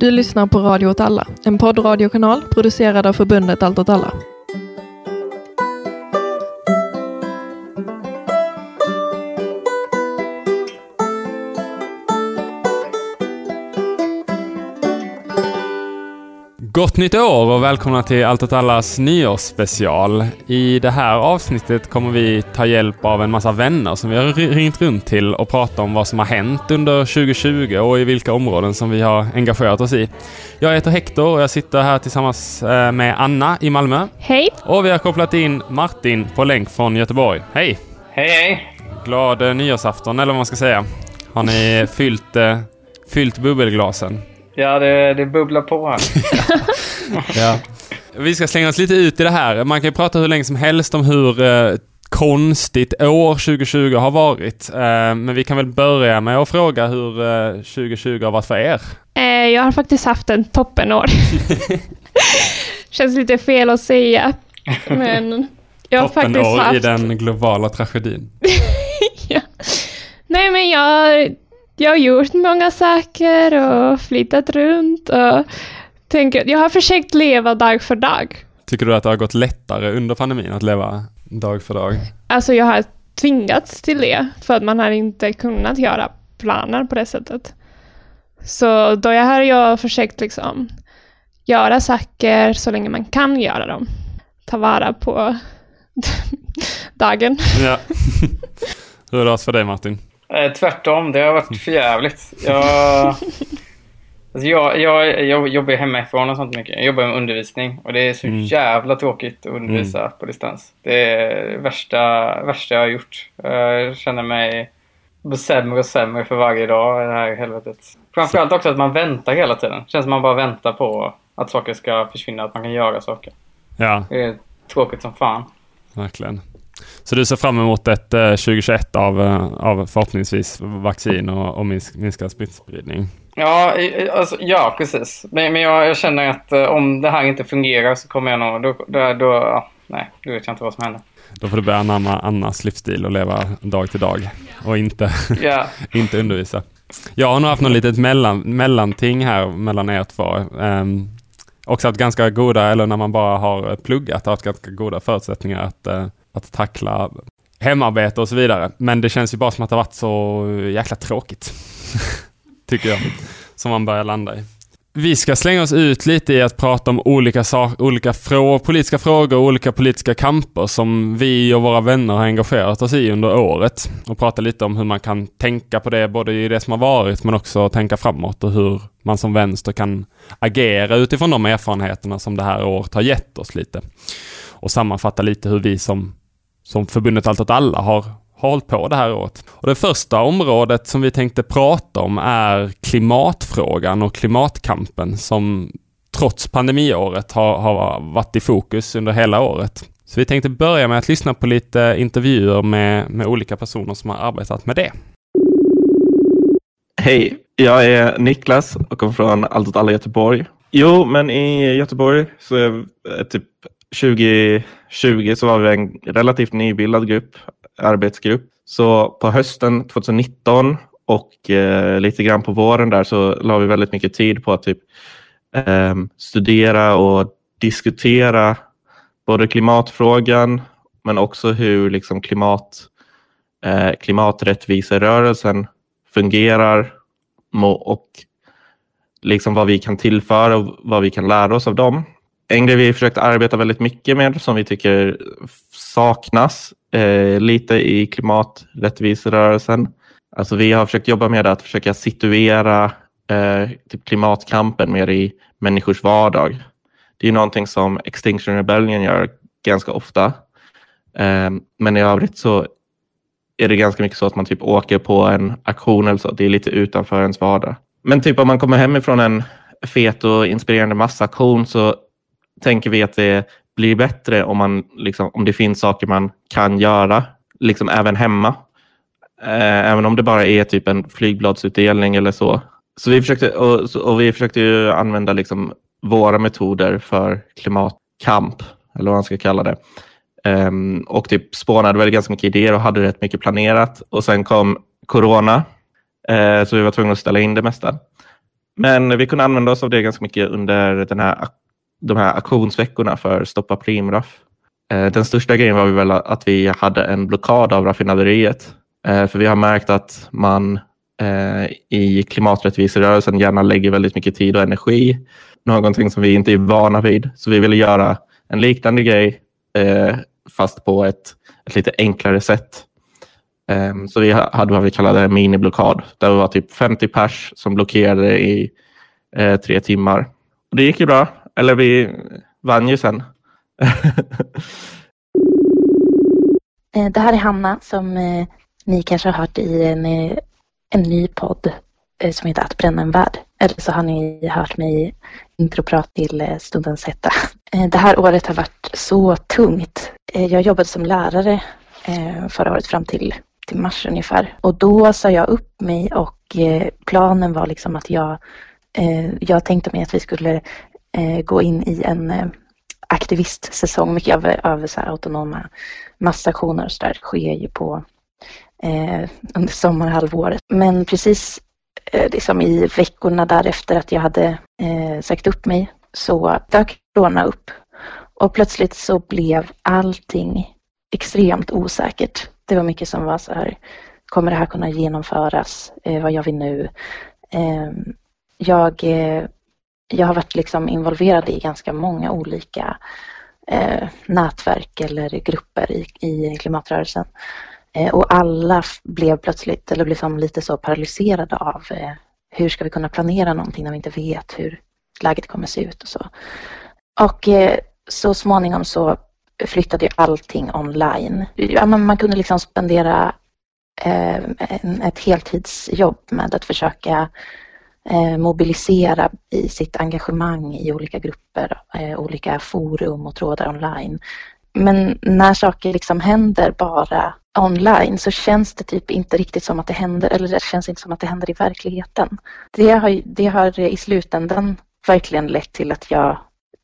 Du lyssnar på Radio åt alla, en poddradiokanal producerad av förbundet Allt åt alla. Gott nytt år och välkomna till Allt åt allas nyårsspecial. I det här avsnittet kommer vi ta hjälp av en massa vänner som vi har ringt runt till och prata om vad som har hänt under 2020 och i vilka områden som vi har engagerat oss i. Jag heter Hector och jag sitter här tillsammans eh, med Anna i Malmö. Hej! Och vi har kopplat in Martin på länk från Göteborg. Hej! Hej hej! Glad eh, nyårsafton eller vad man ska säga. Har ni fyllt, eh, fyllt bubbelglasen? Ja, det, det bubblar på här. ja. Vi ska slänga oss lite ut i det här. Man kan ju prata hur länge som helst om hur eh, konstigt år 2020 har varit. Eh, men vi kan väl börja med att fråga hur eh, 2020 har varit för er. Eh, jag har faktiskt haft en toppenår. Känns lite fel att säga. Men jag har faktiskt Toppenår haft... i den globala tragedin. ja. Nej men jag, jag har gjort många saker och flyttat runt och tänker, jag har försökt leva dag för dag. Tycker du att det har gått lättare under pandemin att leva dag för dag? Alltså jag har tvingats till det för att man har inte kunnat göra planer på det sättet. Så då har jag försökt liksom göra saker så länge man kan göra dem. Ta vara på dagen. Ja. Hur har det varit för dig Martin? Eh, tvärtom, det har varit för jävligt. Jag, alltså jag, jag, jag jobbar hemifrån och sånt mycket. Jag jobbar med undervisning och det är så Mm. jävla tråkigt att undervisa på distans. Det är det värsta, värsta jag har gjort. Jag känner mig sämre och sämre för varje dag i det här helvetet. Framförallt också att man väntar hela tiden. känns som man bara väntar på att saker ska försvinna, att man kan göra saker. Ja, Det är tråkigt som fan. verkligen. Så du ser fram emot ett eh, 2021 av, eh, av förhoppningsvis vaccin och, och minsk, minskad smittspridning? Ja, alltså, ja precis. Men, men jag, jag känner att eh, om det här inte fungerar så kommer jag nog... Då, då, då, ja, nej, då vet jag inte vad som händer. Då får du börja anamma Annas livsstil och leva dag till dag och inte, Ja, inte undervisa. Jag har nog haft något litet mellan, mellanting här mellan er två. Um, också haft ganska goda, eller när man bara har pluggat, haft ganska goda förutsättningar att, eh, att tackla hemarbete och så vidare. Men det känns ju bara som att det har varit så jäkla tråkigt. Tycker jag. Som man börjar landa i. Vi ska slänga oss ut lite i att prata om olika, sak, olika frå, politiska frågor och olika politiska kamper som vi och våra vänner har engagerat oss i under året. Och prata lite om hur man kan tänka på det, både i det som har varit men också tänka framåt och hur man som vänster kan agera utifrån de erfarenheterna som det här året har gett oss lite. Och sammanfatta lite hur vi som, som förbundet Allt åt alla har har hållit på det här året. Och det första området som vi tänkte prata om är klimatfrågan och klimatkampen som trots pandemiåret har, har varit i fokus under hela året. Så vi tänkte börja med att lyssna på lite intervjuer med, med olika personer som har arbetat med det. Hej, jag är Niklas och kommer från Allt åt alla Göteborg. Jo, men i Göteborg så är eh, typ 2020 så var vi en relativt nybildad grupp, arbetsgrupp. Så på hösten 2019 och eh, lite grann på våren där så la vi väldigt mycket tid på att typ eh, studera och diskutera både klimatfrågan men också hur liksom klimat, eh, klimaträttviserörelsen fungerar och liksom vad vi kan tillföra och vad vi kan lära oss av dem. En grej vi försökt arbeta väldigt mycket med som vi tycker saknas eh, lite i klimaträttviserörelsen. Alltså vi har försökt jobba med att försöka situera eh, typ klimatkampen mer i människors vardag. Det är någonting som Extinction Rebellion gör ganska ofta. Eh, men i övrigt så är det ganska mycket så att man typ åker på en aktion eller så. Det är lite utanför ens vardag. Men typ om man kommer hemifrån en fet och inspirerande massaktion så tänker vi att det blir bättre om, man, liksom, om det finns saker man kan göra, liksom även hemma. Eh, även om det bara är typ en flygbladsutdelning eller så. Så vi försökte, och, och vi försökte ju använda liksom våra metoder för klimatkamp, eller vad man ska kalla det. Um, och typ spånade väl ganska mycket idéer och hade rätt mycket planerat. Och sen kom corona, uh, så vi var tvungna att ställa in det mesta. Men vi kunde använda oss av det ganska mycket under den här, de här aktionsveckorna för Stoppa Primraff. Eh, den största grejen var väl att vi hade en blockad av raffinaderiet. Eh, för vi har märkt att man eh, i klimaträttviserörelsen gärna lägger väldigt mycket tid och energi. Någonting som vi inte är vana vid. Så vi ville göra en liknande grej eh, fast på ett, ett lite enklare sätt. Ehm, så vi hade vad vi kallade en miniblockad. Där det var typ 50 pers som blockerade i eh, tre timmar. Och det gick ju bra. Eller vi vann ju sen. Eh, det här är Hanna som eh, ni kanske har hört i eh, en, en ny podd som heter Att bränna en värld. Eller så har ni hört mig introprata introprat till Stundens hetta. Det här året har varit så tungt. Jag jobbade som lärare förra året fram till, till mars ungefär. Och då sa jag upp mig och planen var liksom att jag, jag tänkte mig att vi skulle Eh, gå in i en eh, aktivistsäsong. Mycket av, av så autonoma massaktioner och så där sker ju på eh, under sommarhalvåret. Men precis eh, liksom i veckorna därefter att jag hade eh, sagt upp mig så dök corona upp. Och plötsligt så blev allting extremt osäkert. Det var mycket som var så här, kommer det här kunna genomföras? Eh, vad gör vi nu? Eh, jag eh, jag har varit liksom involverad i ganska många olika eh, nätverk eller grupper i, i klimatrörelsen. Eh, och alla blev plötsligt eller liksom lite så paralyserade av eh, hur ska vi kunna planera någonting när vi inte vet hur läget kommer se ut och så. Och eh, så småningom så flyttade ju allting online. Ja, man, man kunde liksom spendera eh, en, ett heltidsjobb med att försöka Eh, mobilisera i sitt engagemang i olika grupper, eh, olika forum och trådar online. Men när saker liksom händer bara online så känns det typ inte riktigt som att det händer, eller det känns inte som att det händer i verkligheten. Det har, det har i slutändan verkligen lett till att jag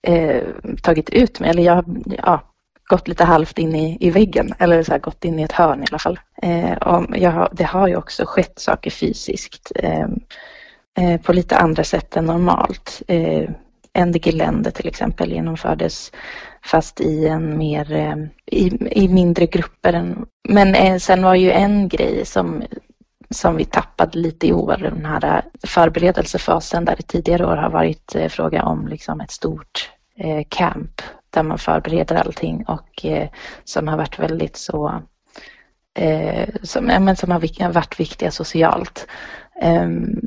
eh, tagit ut mig, eller jag har ja, gått lite halvt in i, i väggen, eller så här, gått in i ett hörn i alla fall. Eh, och jag, det har ju också skett saker fysiskt. Eh, Eh, på lite andra sätt än normalt. Eh, NDG-länder till exempel genomfördes fast i en mer, eh, i, i mindre grupper. men eh, sen var ju en grej som, som vi tappade lite i år, den här eh, förberedelsefasen där det tidigare år har varit eh, fråga om liksom ett stort camp där man förbereder allting och som har varit väldigt så som, ja, men som har varit viktiga socialt. Ehm,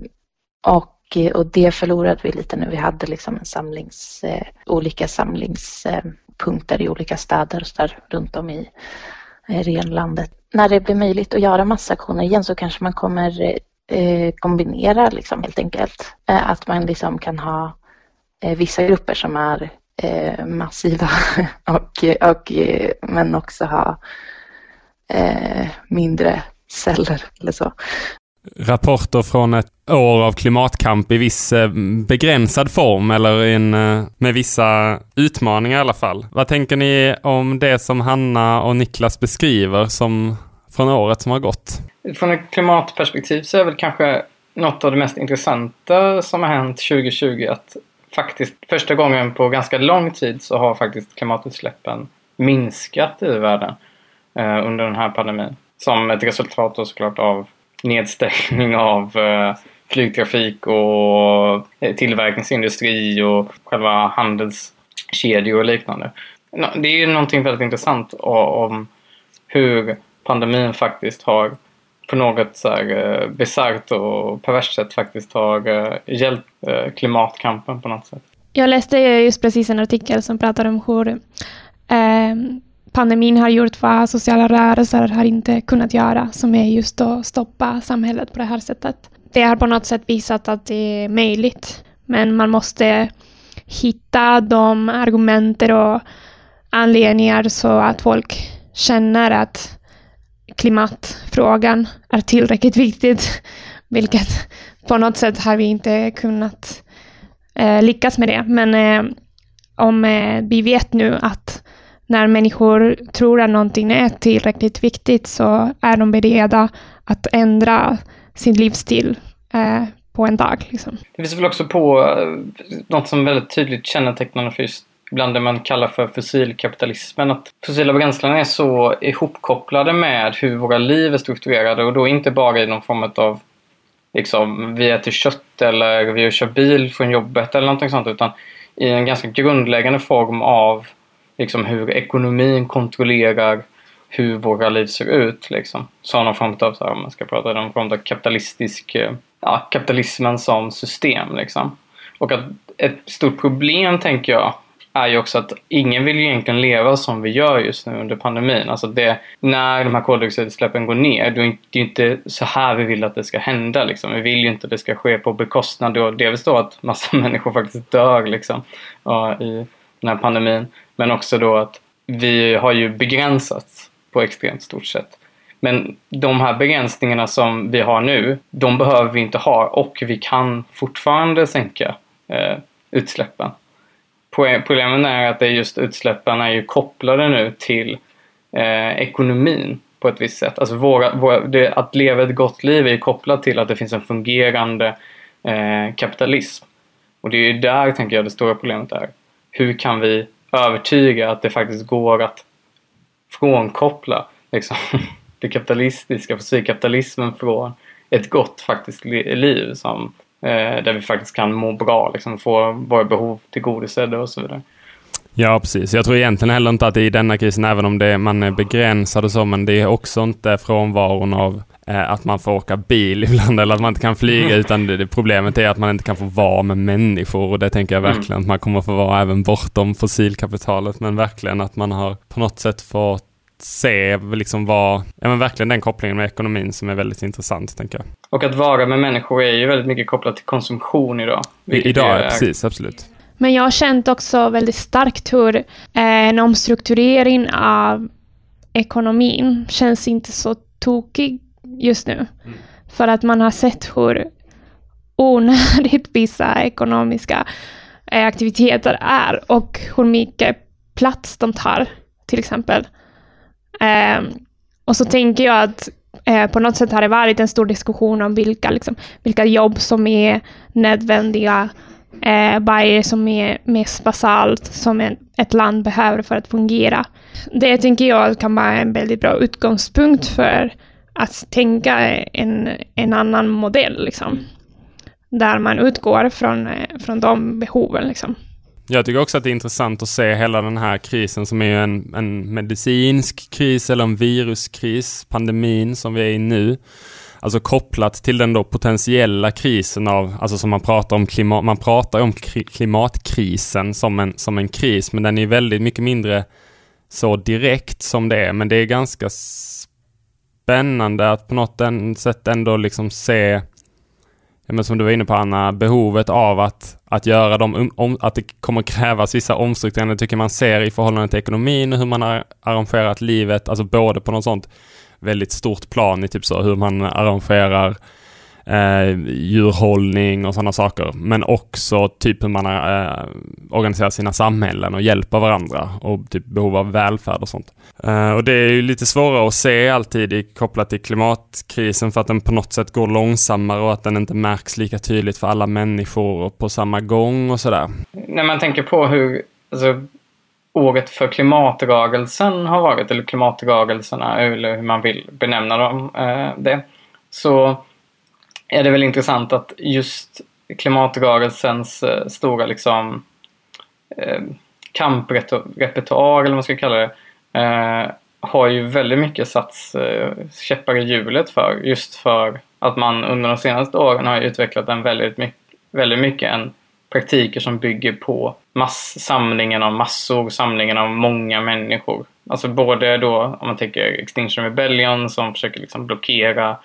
och, eh, och det förlorade vi lite nu. Vi hade liksom en samlings, eh, olika samlingspunkter i olika städer så där, runt om i eh, renlandet. När det blir möjligt att göra massaktioner igen så kanske man kommer eh, kombinera liksom helt enkelt. Eh, att man liksom kan ha eh, vissa grupper som är eh, massiva och, och, eh, men också ha eh, mindre celler eller så rapporter från ett år av klimatkamp i viss eh, begränsad form eller in, eh, med vissa utmaningar i alla fall. Vad tänker ni om det som Hanna och Niklas beskriver som från året som har gått? Från ett klimatperspektiv så är väl kanske något av det mest intressanta som har hänt 2020 att faktiskt första gången på ganska lång tid så har faktiskt klimatutsläppen minskat i världen eh, under den här pandemin. Som ett resultat då såklart av nedstängning av eh, flygtrafik och eh, tillverkningsindustri och själva handelskedjor och liknande. Det är ju någonting väldigt intressant om hur pandemin faktiskt har på något så här eh, bisarrt och perverst sätt faktiskt har eh, hjälpt klimatkampen på något sätt. Jag läste just precis en artikel som pratar om hur eh, pandemin har gjort vad sociala rörelser har inte kunnat göra, som är just att stoppa samhället på det här sättet. Det har på något sätt visat att det är möjligt, men man måste hitta de argumenter och anledningar så att folk känner att klimatfrågan är tillräckligt viktigt, vilket på något sätt har vi inte kunnat eh, lyckas med det. Men eh, om eh, vi vet nu att när människor tror att någonting är tillräckligt viktigt så är de beredda att ändra sin livsstil eh, på en dag. Liksom. Det visar väl också på eh, något som väldigt tydligt kännetecknande för just ibland det man kallar för fossilkapitalismen. Att fossila bränslen är så ihopkopplade med hur våra liv är strukturerade och då inte bara i någon form av liksom, vi äter kött eller vi kör bil från jobbet eller någonting sånt utan i en ganska grundläggande form av liksom, hur ekonomin kontrollerar hur våra liv ser ut. Liksom. Så någon form av, så här, om man ska prata någon form av kapitalistisk, eh, ja, kapitalismen som system. Liksom. Och att ett stort problem, tänker jag, är ju också att ingen vill ju egentligen leva som vi gör just nu under pandemin. Alltså det, när de här koldioxidutsläppen går ner, det är ju inte så här vi vill att det ska hända. Liksom. Vi vill ju inte att det ska ske på bekostnad av dels då att massa människor faktiskt dör liksom, i den här pandemin. Men också då att vi har ju begränsats på extremt stort sätt. Men de här begränsningarna som vi har nu, de behöver vi inte ha och vi kan fortfarande sänka eh, utsläppen. Problemet är att det är just utsläppen är ju kopplade nu till eh, ekonomin på ett visst sätt. Alltså våra, våra, det, att leva ett gott liv är kopplat till att det finns en fungerande eh, kapitalism. Och det är ju där, tänker jag, det stora problemet är. Hur kan vi övertyga att det faktiskt går att frånkoppla liksom, det kapitalistiska, fossilkapitalismen från ett gott faktiskt liv som Eh, där vi faktiskt kan må bra, liksom, få våra behov tillgodosedda och så vidare. Ja, precis. Jag tror egentligen heller inte att det i denna krisen, även om det, man är begränsad och så, men det är också inte frånvaron av att man får åka bil ibland eller att man inte kan flyga, mm. utan det, det, problemet är att man inte kan få vara med människor och det tänker jag mm. verkligen mm. att man kommer få vara även bortom fossilkapitalet, men verkligen att man har på något sätt fått se liksom vad, ja men verkligen den kopplingen med ekonomin som är väldigt intressant tänker jag. Och att vara med människor är ju väldigt mycket kopplat till konsumtion idag. I, idag, är... precis, absolut. Men jag har känt också väldigt starkt hur eh, en omstrukturering av ekonomin känns inte så tokig just nu. Mm. För att man har sett hur onödigt vissa ekonomiska eh, aktiviteter är och hur mycket plats de tar, till exempel. Eh, och så tänker jag att eh, på något sätt har det varit en stor diskussion om vilka, liksom, vilka jobb som är nödvändiga, eh, vad är det som är mest basalt som en, ett land behöver för att fungera. Det tänker jag kan vara en väldigt bra utgångspunkt för att tänka en, en annan modell, liksom. Där man utgår från, från de behoven. Liksom. Jag tycker också att det är intressant att se hela den här krisen som är en, en medicinsk kris eller en viruskris, pandemin som vi är i nu. Alltså kopplat till den då potentiella krisen av, alltså som man pratar om klimat, man pratar om klimatkrisen som en, som en kris, men den är väldigt mycket mindre så direkt som det är, men det är ganska spännande att på något sätt ändå liksom se men som du var inne på Anna, behovet av att, att göra dem, um, om, att det kommer krävas vissa omstruktureringar. Tycker man ser i förhållande till ekonomin och hur man har arrangerat livet, alltså både på något sånt väldigt stort plan i typ så hur man arrangerar eh, djurhållning och sådana saker. Men också typ hur man eh, organiserar sina samhällen och hjälper varandra och typ behov av välfärd och sånt. Eh, och det är ju lite svårare att se alltid i, kopplat till klimatkrisen för att den på något sätt går långsammare och att den inte märks lika tydligt för alla människor på samma gång och sådär. När man tänker på hur alltså, året för klimatrörelsen har varit, eller klimatrörelserna, eller hur man vill benämna dem, eh, det, så är det väl intressant att just klimatrörelsens eh, stora liksom eh, kamprepertoar, eller vad man ska kalla det, eh, har ju väldigt mycket satts eh, käppar i hjulet för. Just för att man under de senaste åren har utvecklat en väldigt, mycket, väldigt mycket en praktiker som bygger på massamlingen av massor, samlingen av många människor. Alltså både då om man tänker Extinction Rebellion som försöker liksom blockera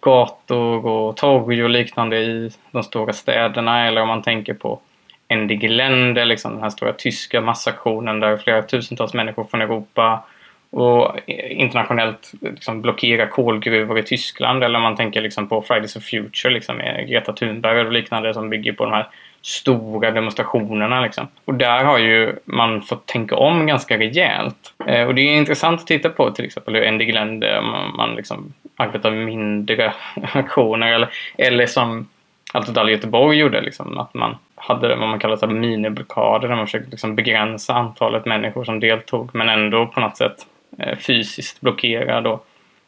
gator och torg och liknande i de stora städerna eller om man tänker på Ende Gelände, liksom den här stora tyska massaktionen där flera tusentals människor från Europa och internationellt liksom blockerar kolgruvor i Tyskland eller om man tänker liksom på Fridays for Future liksom med Greta Thunberg och liknande som bygger på de här stora demonstrationerna. Liksom. Och där har ju man fått tänka om ganska rejält. Eh, och det är intressant att titta på till exempel hur Ende Gelände man, man liksom arbetar med mindre aktioner eller, eller som Alto All Göteborg gjorde. Liksom, att man hade vad man kallar miniblockader där man försökte liksom begränsa antalet människor som deltog men ändå på något sätt eh, fysiskt blockera då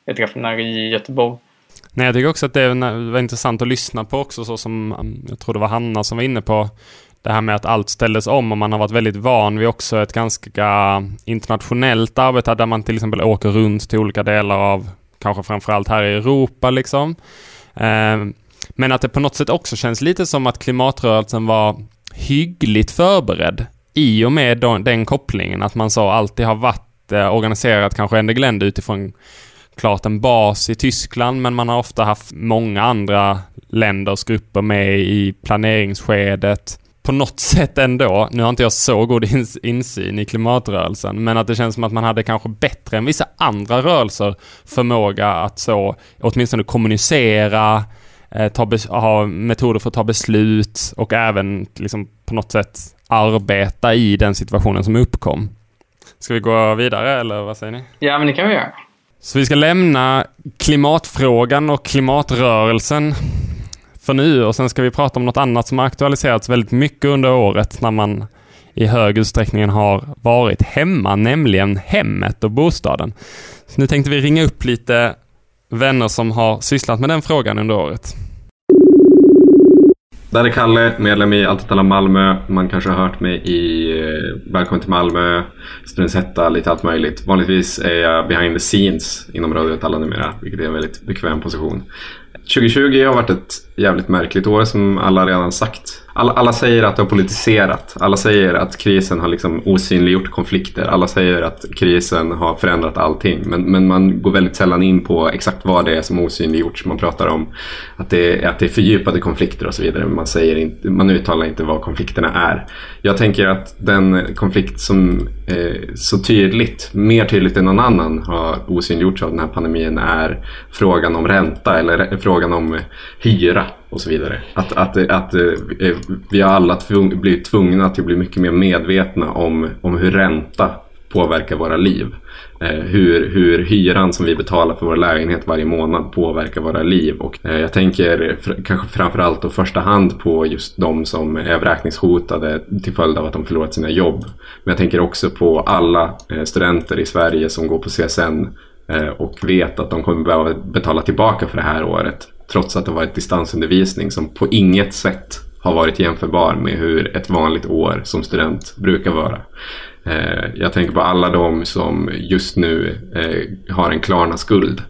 ett raffinaderi i Göteborg. Nej, jag tycker också att det var intressant att lyssna på också så som mm, jag tror det var Hanna som var inne på det här med att allt ställdes om och man har varit väldigt van vid också ett ganska internationellt arbete där man till exempel åker runt till olika delar av kanske framförallt här i Europa liksom. Ehm, men att det på något sätt också känns lite som att klimatrörelsen var hyggligt förberedd i och med den kopplingen att man så alltid har varit eh, organiserat kanske Ende utifrån klart en bas i Tyskland men man har ofta haft många andra länders grupper med i planeringsskedet på något sätt ändå, nu har inte jag så god insyn i klimatrörelsen, men att det känns som att man hade kanske bättre än vissa andra rörelser förmåga att så åtminstone kommunicera, eh, ta ha metoder för att ta beslut och även liksom på något sätt arbeta i den situationen som uppkom. Ska vi gå vidare eller vad säger ni? Ja, men det kan vi göra. Så vi ska lämna klimatfrågan och klimatrörelsen för nu och sen ska vi prata om något annat som har aktualiserats väldigt mycket under året när man i hög utsträckning har varit hemma, nämligen hemmet och bostaden. Så nu tänkte vi ringa upp lite vänner som har sysslat med den frågan under året. Där är Kalle, medlem i Allt alla Malmö. Man kanske har hört mig i eh, Välkommen till Malmö, Studenshetta, lite allt möjligt. Vanligtvis är jag behind the scenes inom Radio alla numera, vilket är en väldigt bekväm position. 2020 har varit ett jävligt märkligt år som alla redan sagt. Alla, alla, säger att det har politiserat. Alla säger att krisen har liksom osynliggjort konflikter. Alla säger att krisen har förändrat allting. Men, men man går väldigt sällan in på exakt vad det är som osynliggjorts. Man pratar om att det, är, att det är fördjupade konflikter och så vidare. Man, säger inte, man uttalar inte vad konflikterna är. Jag tänker att den konflikt som eh, så tydligt, mer tydligt än någon annan har osynliggjorts av den här pandemin är frågan om ränta eller frågan om hyra och så vidare. Att, att, att, eh, vi har alla tvung, blivit tvungna till att bli mycket mer medvetna om, om hur ränta påverkar våra liv. Eh, hur, hur hyran som vi betalar för vår lägenhet varje månad påverkar våra liv. Och eh, jag tänker fr kanske framförallt och första hand på just de som är vräkningshotade till följd av att de förlorat sina jobb. Men jag tänker också på alla studenter i Sverige som går på CSN och vet att de kommer behöva betala tillbaka för det här året trots att det varit distansundervisning som på inget sätt har varit jämförbar med hur ett vanligt år som student brukar vara. Eh, jag tänker på alla de som just nu eh, har en Klarna-skuld.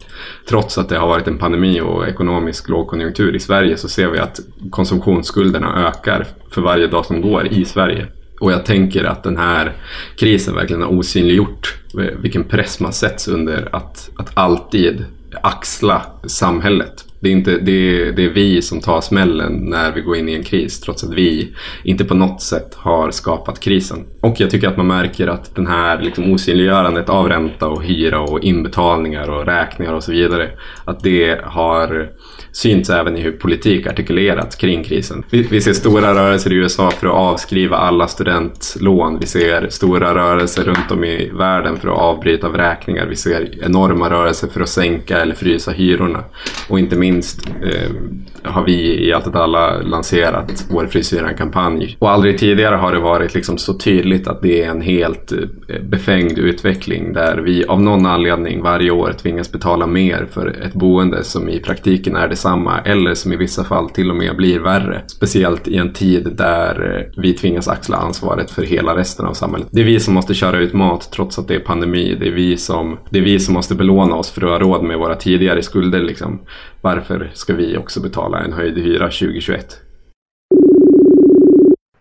Trots att det har varit en pandemi och ekonomisk lågkonjunktur i Sverige så ser vi att konsumtionsskulderna ökar för varje dag som går i Sverige. Och jag tänker att den här krisen verkligen har osynliggjort eh, vilken press man sätts under att, att alltid axla samhället det är, inte, det, är, det är vi som tar smällen när vi går in i en kris trots att vi inte på något sätt har skapat krisen. Och jag tycker att man märker att den här liksom osynliggörandet av ränta och hyra och inbetalningar och räkningar och så vidare att det har synts även i hur politik artikulerats kring krisen. Vi, vi, ser stora rörelser i USA för att avskriva alla studentlån. Vi ser stora rörelser runt om i världen för att avbryta vräkningar. Vi ser enorma rörelser för att sänka eller frysa hyrorna. Och inte minst eh, har vi i Allt alla lanserat vår frisyren-kampanj. Och aldrig tidigare har det varit liksom så tydligt att det är en helt eh, befängd utveckling där vi av någon anledning varje år tvingas betala mer för ett boende som i praktiken är detsamma eller som i vissa fall till och med blir värre. Speciellt i en tid där eh, vi tvingas axla ansvaret för hela resten av samhället. Det är vi som måste köra ut mat trots att det är pandemi. Det är vi som, det är vi som måste belåna oss för att ha råd med våra tidigare skulder. Liksom. Varför ska vi också betala en höjd hyra 2021?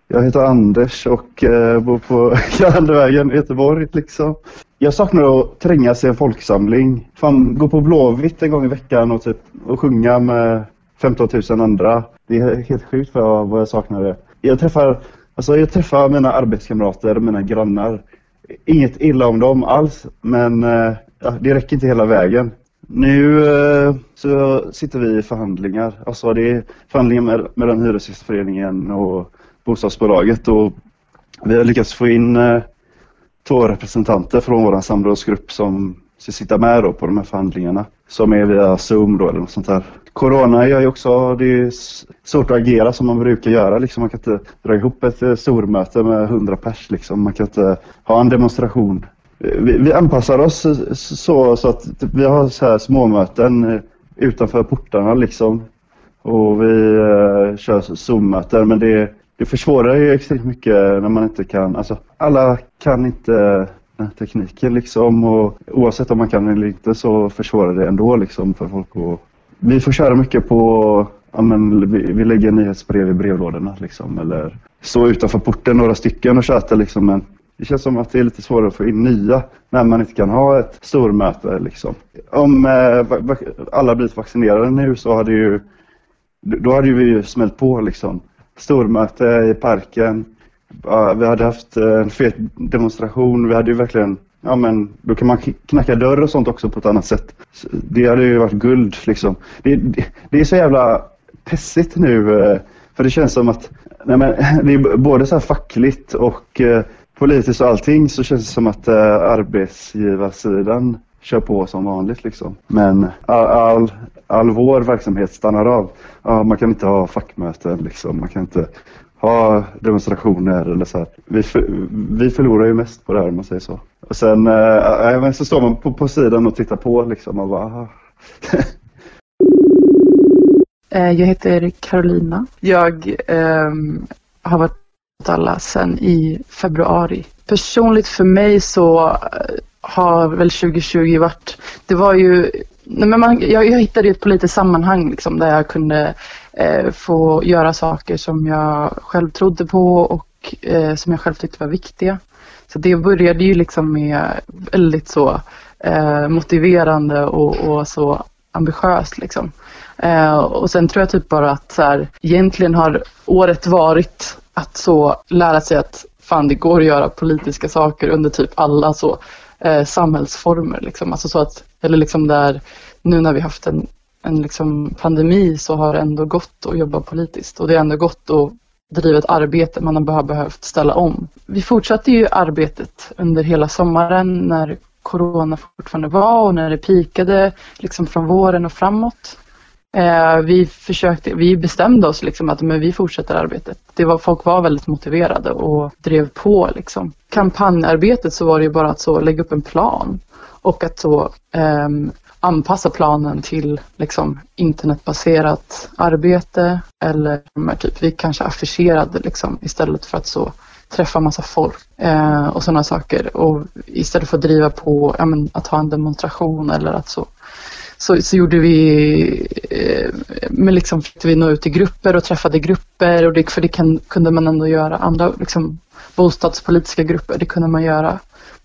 Jag heter Anders och eh, bor på Järnvägen i Göteborg. Liksom. Jag saknar att trängas i en folksamling. Fan, gå på Blåvitt en gång i veckan och, typ, och sjunga med 15 000 andra. Det är helt sjukt vad, vad jag saknar det. Jag träffar, alltså jag träffar mina arbetskamrater och mina grannar. Inget illa om dem alls, men eh, ja, det räcker inte hela vägen. Nu eh, så sitter vi i förhandlingar. Alltså det är förhandlingar med, mellan Hyresgästföreningen och bostadsbolaget och vi har lyckats få in eh, två representanter från vår samrådsgrupp som ska sitta med då på de här förhandlingarna. som är via Zoom då eller något sånt där. Corona gör ju också, det är svårt att agera som man brukar göra liksom. Man kan inte dra ihop ett eh, stormöte med 100 pers liksom. Man kan inte ha en demonstration. Vi, vi anpassar oss så, så att typ, vi har så här småmöten eh, utanför portarna liksom. Och vi eh, kör Zoom-möten men det, det försvårar ju extremt mycket när man inte kan, alltså alla kan inte tekniken liksom och oavsett om man kan eller inte så försvårar det ändå liksom för folk att... Vi får köra mycket på, ja men vi, vi lägger nyhetsbrev i brevlådorna liksom eller stå utanför porten några stycken och köta liksom men det känns som att det är lite svårare att få in nya när man inte kan ha ett stormöte liksom. Om eh, alla blivit vaccinerade nu så hade ju då hade ju vi smält på liksom. Stormöte i parken, vi hade haft eh, en fet demonstration. Vi hade ju verkligen, ja men då kan man knacka dörr och sånt också på ett annat sätt. Det hade ju varit guld liksom. Det, det, det är så jävla pessigt nu. Eh, för det känns som att, nej men, det är både så här fackligt och eh, politiskt och allting så känns det som att eh, arbetsgivarsidan kör på som vanligt liksom. Men all, all, all vår verksamhet stannar av. Ja, man kan inte ha fackmöten liksom. Man kan inte ha demonstrationer eller så här. Vi, för, vi förlorar ju mest på det här om man säger så. Och sen äh, så står man på, på sidan och tittar på liksom och bara... Ah. Eh, jag heter Carolina. Jag eh, har varit alla sedan i februari. Personligt för mig så eh, har väl 2020 varit, det var ju, nej men man, jag, jag hittade ett politiskt sammanhang liksom där jag kunde eh, få göra saker som jag själv trodde på och eh, som jag själv tyckte var viktiga. Så det började ju liksom med väldigt så eh, motiverande och, och, så ambitiöst liksom. Eh, och sen tror jag typ bara att så här, egentligen har året varit att så lära sig att fan det går att göra politiska saker under typ alla så eh, samhällsformer liksom. Alltså så att, eller liksom där nu när vi haft en en liksom pandemi så har det ändå gått att jobba politiskt och det har ändå gått att driva ett arbete man har bara behövt ställa om. Vi fortsatte ju arbetet under hela sommaren när corona fortfarande var och när det pikade liksom från våren och framåt. Eh, vi, försökte, vi bestämde oss liksom att men vi fortsätter arbetet. Det var, folk var väldigt motiverade och drev på. Liksom. Kampanjarbetet så var det ju bara att så lägga upp en plan och att så eh, anpassa planen till liksom, internetbaserat arbete eller typ, vi kanske affischerade liksom, istället för att så träffa massa folk eh, och sådana saker. Och istället för att driva på ja, men, att ha en demonstration eller att så så, så gjorde vi, eh, men liksom vi nå ut i grupper och träffade grupper och det, för det kan, kunde man ändå göra. Andra liksom, bostadspolitiska grupper, det kunde man göra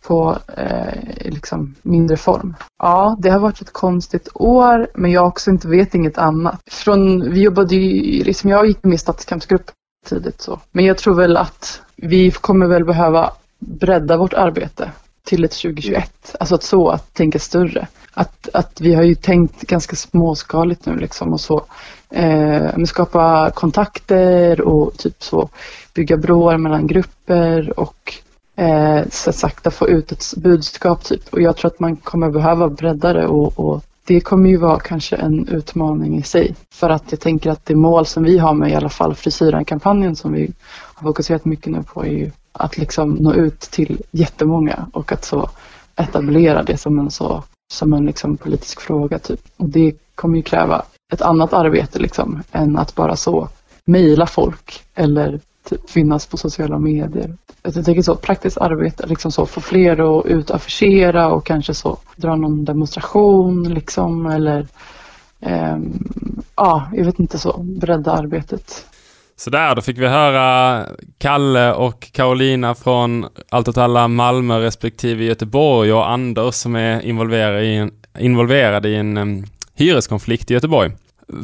på eh, liksom mindre form. Ja, det har varit ett konstigt år, men jag också inte vet inget annat. Från, vi jobbade ju, liksom jag gick med i stadskampsgrupp tidigt så. Men jag tror väl att vi kommer väl behöva bredda vårt arbete till ett 2021. Alltså att så, att tänka större. Att, att vi har ju tänkt ganska småskaligt nu liksom och så. Eh, skapa kontakter och typ så bygga broar mellan grupper och eh, så sakta få ut ett budskap typ. Och jag tror att man kommer behöva bredda det och, och det kommer ju vara kanske en utmaning i sig. För att jag tänker att det mål som vi har med i alla fall frisyren-kampanjen som vi har fokuserat mycket nu på är ju att liksom nå ut till jättemånga och att så etablera det som en så som en liksom politisk fråga typ. Och det kommer ju kräva ett annat arbete liksom än att bara så mejla folk eller typ finnas på sociala medier. Jag tänker så praktiskt arbete, liksom så få fler att ut och affischera och kanske så dra någon demonstration liksom eller eh, ja, jag vet inte så, bredda arbetet. Så där, då fick vi höra Kalle och Carolina från Allt åt alla Malmö respektive Göteborg och Anders som är involverad i en, involverad i en um, hyreskonflikt i Göteborg.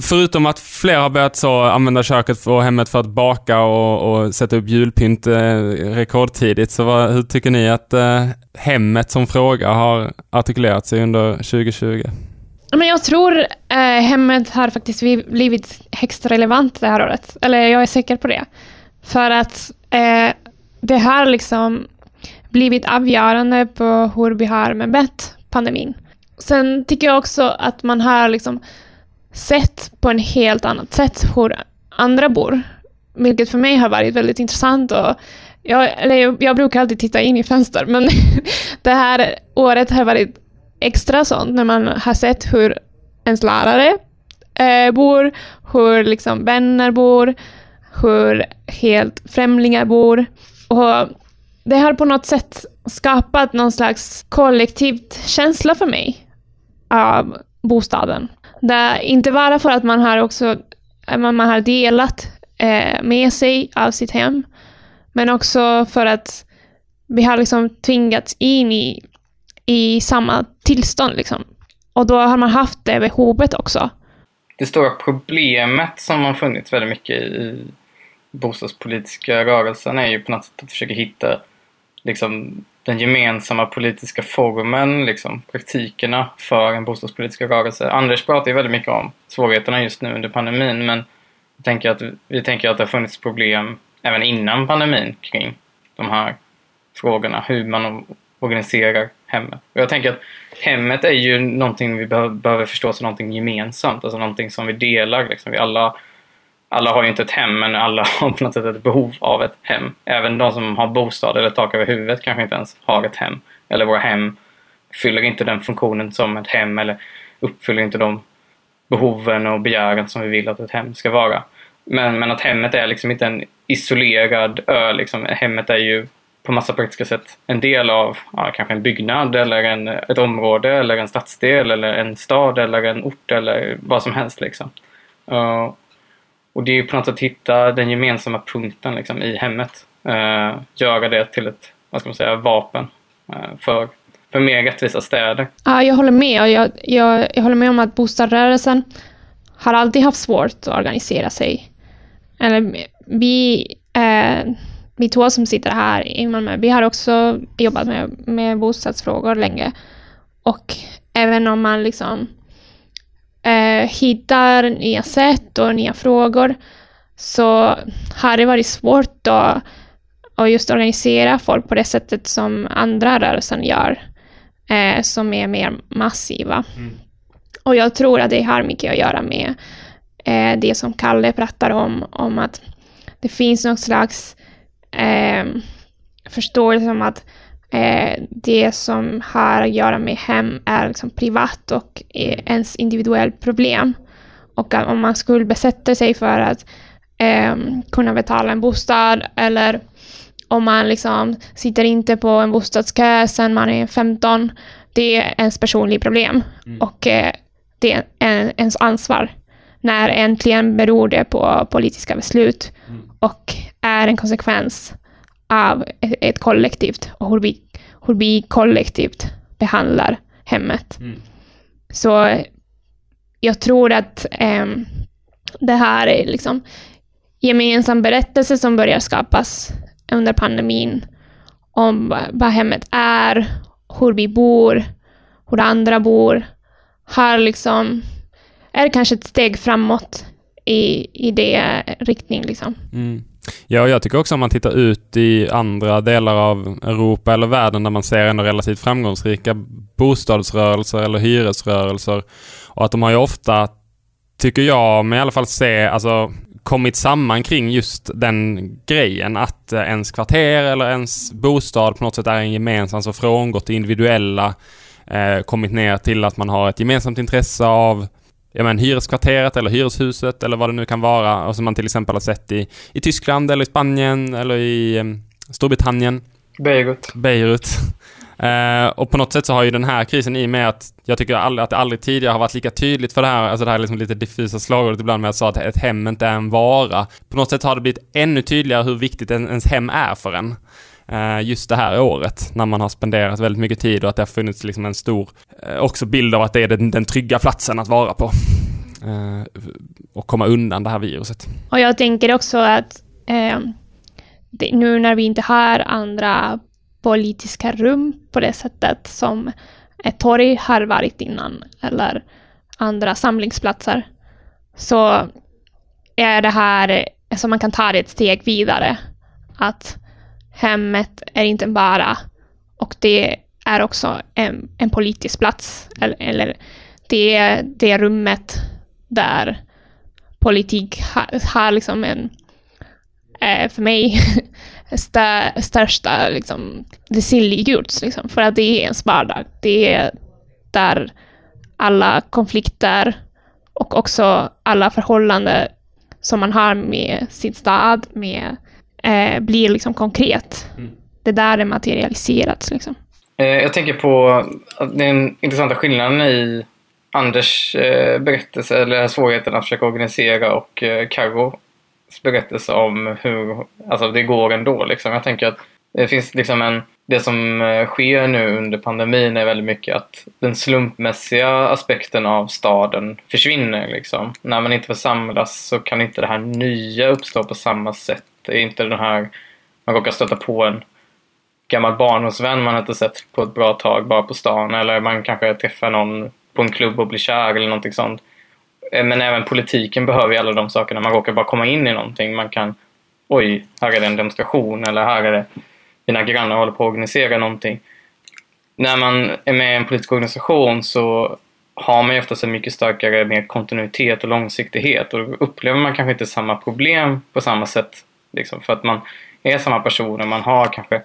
Förutom att fler har börjat så använda köket och hemmet för att baka och, och sätta upp julpynt eh, rekordtidigt, så vad, hur tycker ni att eh, hemmet som fråga har artikulerat sig under 2020? Men jag tror eh, hemmet har faktiskt blivit högst relevant det här året. Eller jag är säker på det. För att eh, det har liksom blivit avgörande på hur vi har med bett pandemin. sen tycker jag också att man har liksom sett på en helt annat sätt hur andra bor. Vilket för mig har varit väldigt intressant. Och jag, eller jag, jag brukar alltid titta in i fönster, men det här året har varit extra sånt när man har sett hur ens lärare eh, bor, hur liksom vänner bor, hur helt främlingar bor. Och det har på något sätt skapat någon slags kollektivt känsla för mig av bostaden. Det inte bara för att man har också eh, man har delat eh, med sig av sitt hem, men också för att vi har liksom tvingats in i, i samma tillstånd. Liksom. Och då har man haft det behovet också. Det stora problemet som har funnits väldigt mycket i bostadspolitiska rörelsen är ju på något sätt att försöka hitta liksom, den gemensamma politiska formen, liksom, praktikerna för en bostadspolitisk rörelse. Anders pratar ju väldigt mycket om svårigheterna just nu under pandemin men jag tänker att, vi tänker att det har funnits problem även innan pandemin kring de här frågorna, hur man organiserar hemmet. Och jag tänker att hemmet är ju någonting vi behöver förstå som någonting gemensamt, alltså någonting som vi delar. Liksom. Vi alla, alla har ju inte ett hem, men alla har på något sätt ett behov av ett hem. Även de som har bostad eller tak över huvudet kanske inte ens har ett hem. Eller våra hem fyller inte den funktionen som ett hem eller uppfyller inte de behoven och begären som vi vill att ett hem ska vara. Men, men att hemmet är liksom inte en isolerad ö. Liksom. Hemmet är ju på massa praktiska sätt en del av ja, kanske en byggnad eller en, ett område eller en stadsdel eller en stad eller en ort eller vad som helst. Liksom. Uh, och det är på något sätt att hitta den gemensamma punkten liksom, i hemmet. Uh, göra det till ett vad ska man säga, vapen uh, för, för mer rättvisa städer. Ja, jag håller med. Jag, jag, jag håller med om att bostadsrörelsen har alltid haft svårt att organisera sig. Eller vi, eh, vi två som sitter här i Malmö, vi har också jobbat med, med bostadsfrågor länge. Och även om man liksom eh, hittar nya sätt och nya frågor så har det varit svårt att, att just organisera folk på det sättet som andra rörelser gör, eh, som är mer massiva. Mm. Och jag tror att det har mycket att göra med eh, det som Kalle pratar om, om att det finns någon slags eh, förståelse om att eh, det som har att göra med hem är liksom privat och ens individuellt problem. Och om man skuldbesätter sig för att eh, kunna betala en bostad eller om man liksom sitter inte på en bostadskö sedan man är 15, det är ens personliga problem. Mm. Och eh, det är en, ens ansvar. När äntligen beror det på politiska beslut. Och är en konsekvens av ett, kollektivt och hur vi, hur vi kollektivt behandlar hemmet. Mm. Så jag tror att eh, det här är liksom gemensam berättelse som börjar skapas under pandemin om vad hemmet är, hur vi bor, hur andra bor, har liksom, är kanske ett steg framåt i, i det riktning. Liksom. Mm. Ja, jag tycker också om man tittar ut i andra delar av Europa eller världen där man ser ändå relativt framgångsrika bostadsrörelser eller hyresrörelser. Och att de har ju ofta, tycker jag, men i alla fall se, alltså kommit samman kring just den grejen att eh, ens kvarter eller ens bostad på något sätt är en gemensam, så frångått det individuella, eh, kommit ner till att man har ett gemensamt intresse av ja, men, hyreskvarteret eller hyreshuset eller vad det nu kan vara och som man till exempel har sett i, i Tyskland eller i Spanien eller i um, Storbritannien. Beirut. Beirut. Uh, och på något sätt så har ju den här krisen i med att jag tycker aldrig, att det aldrig tidigare har varit lika tydligt för det här, alltså det här liksom lite diffusa slagordet ibland med att säga att ett hem inte är en vara. På något sätt har det blivit ännu tydligare hur viktigt ens hem är för en. Eh, just det här året när man har spenderat väldigt mycket tid och att det har funnits liksom en stor, eh, också bild av att det är den, den trygga platsen att vara på. Eh, och komma undan det här viruset. Och jag tänker också att det, nu när vi inte har andra politiska rum på det sättet som ett torg har varit innan eller andra samlingsplatser så är det här, alltså man kan ta det ett steg vidare. Att hemmet är inte bara och det är också en, en politisk plats. Eller, eller det är det rummet där politik har, har liksom en, eh, för mig, stör, största, liksom, det synliggjorts. Liksom, för att det är ens vardag. Det är där alla konflikter och också alla förhållanden som man har med sin stad med, eh, blir liksom konkret. Mm. Det där det materialiserats. Liksom. Eh, jag tänker på den intressanta skillnaden i Anders eh, berättelse, eller svårigheten att försöka organisera och eh, Carros berättelse om hur alltså det går ändå. Liksom. Jag tänker att det finns liksom en det som eh, sker nu under pandemin är väldigt mycket att den slumpmässiga aspekten av staden försvinner. Liksom. När man inte får samlas så kan inte det här nya uppstå på samma sätt. Det är inte den här, man råkar stöta på en gammal barndomsvän man inte sett på ett bra tag bara på stan eller man kanske träffar någon på en klubb och blir kär eller någonting sånt. Eh, men även politiken behöver ju alla de sakerna. Man råkar bara komma in i någonting. Man kan, oj, här är det en demonstration eller här är det mina grannar håller på att organisera någonting. När man är med i en politisk organisation så har man ju oftast en mycket starkare mer kontinuitet och långsiktighet och då upplever man kanske inte samma problem på samma sätt. Liksom, för att man är samma personer, man har kanske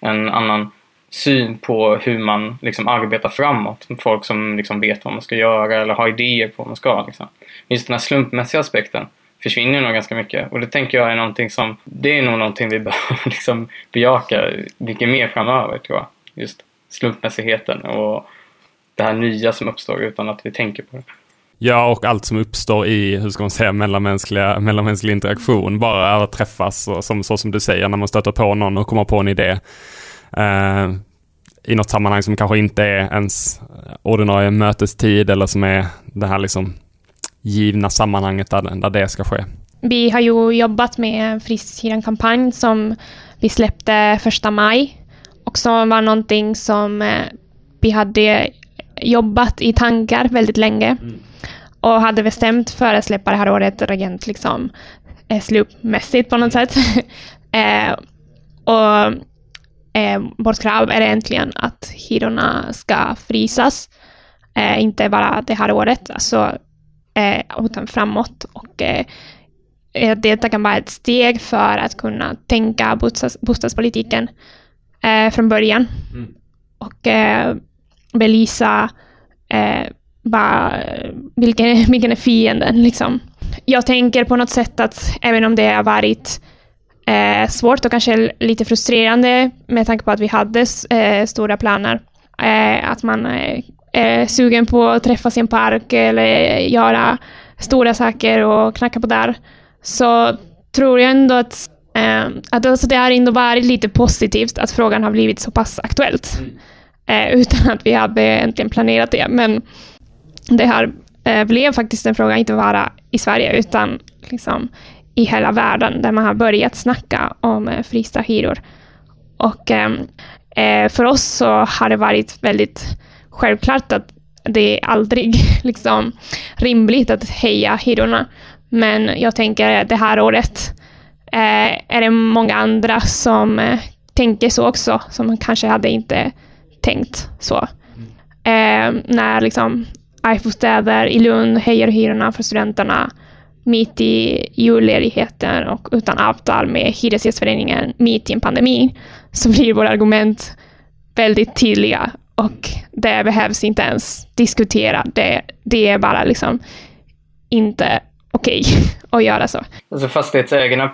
en annan syn på hur man liksom arbetar framåt. Folk som liksom vet vad man ska göra eller har idéer på vad man ska. Liksom. Just den här slumpmässiga aspekten försvinner nog ganska mycket. Och det tänker jag är någonting som, det är nog någonting vi behöver liksom bejaka mycket mer framöver tror jag. Just slumpmässigheten och det här nya som uppstår utan att vi tänker på det. Ja, och allt som uppstår i, hur ska man säga, mellanmänskliga, mellanmänsklig interaktion. Bara att träffas, och som, så som du säger, när man stöter på någon och kommer på en idé. Uh, I något sammanhang som kanske inte är ens ordinarie mötestid eller som är det här liksom givna sammanhanget där, där det ska ske. Vi har ju jobbat med Friskhyran-kampanj som vi släppte första maj och som var någonting som eh, vi hade jobbat i tankar väldigt länge mm. Och hade bestämt för att släppa det här året rent liksom eh, slumpmässigt på något sätt. eh, och eh, vårt krav är egentligen att hyrorna ska frysas. Eh, inte bara det här året, alltså eh, utan framåt. Och eh, eh, detta kan vara ett steg för att kunna tänka bostads, bostadspolitiken eh, från början. Mm. Och belysa eh, bara, vilken, vilken är fienden. Liksom. Jag tänker på något sätt att även om det har varit eh, svårt och kanske lite frustrerande med tanke på att vi hade eh, stora planer, eh, att man är sugen på att träffas i en park eller göra stora saker och knacka på där, så tror jag ändå att, eh, att alltså det har ändå varit lite positivt att frågan har blivit så pass aktuellt. Mm. Eh, utan att vi hade egentligen planerat det. Men det här eh, blev faktiskt en fråga, inte bara i Sverige, utan liksom i hela världen, där man har börjat snacka om eh, frysta hyror. Och ehm, eh, för oss så har det varit väldigt självklart att det är aldrig liksom rimligt att höja hyrorna. Men jag tänker det här året eh, är det många andra som eh, tänker så också, som kanske hade inte tänkt så. Eh, när liksom IFO-städer i Lund höjer hyrorna för studenterna mitt i julledigheten och utan avtal med Hyresgästföreningen mitt i en pandemi, så blir våra argument väldigt tydliga och det behövs inte ens diskutera. Det, det är bara liksom inte okej okay att göra så. Alltså fastighetsägarna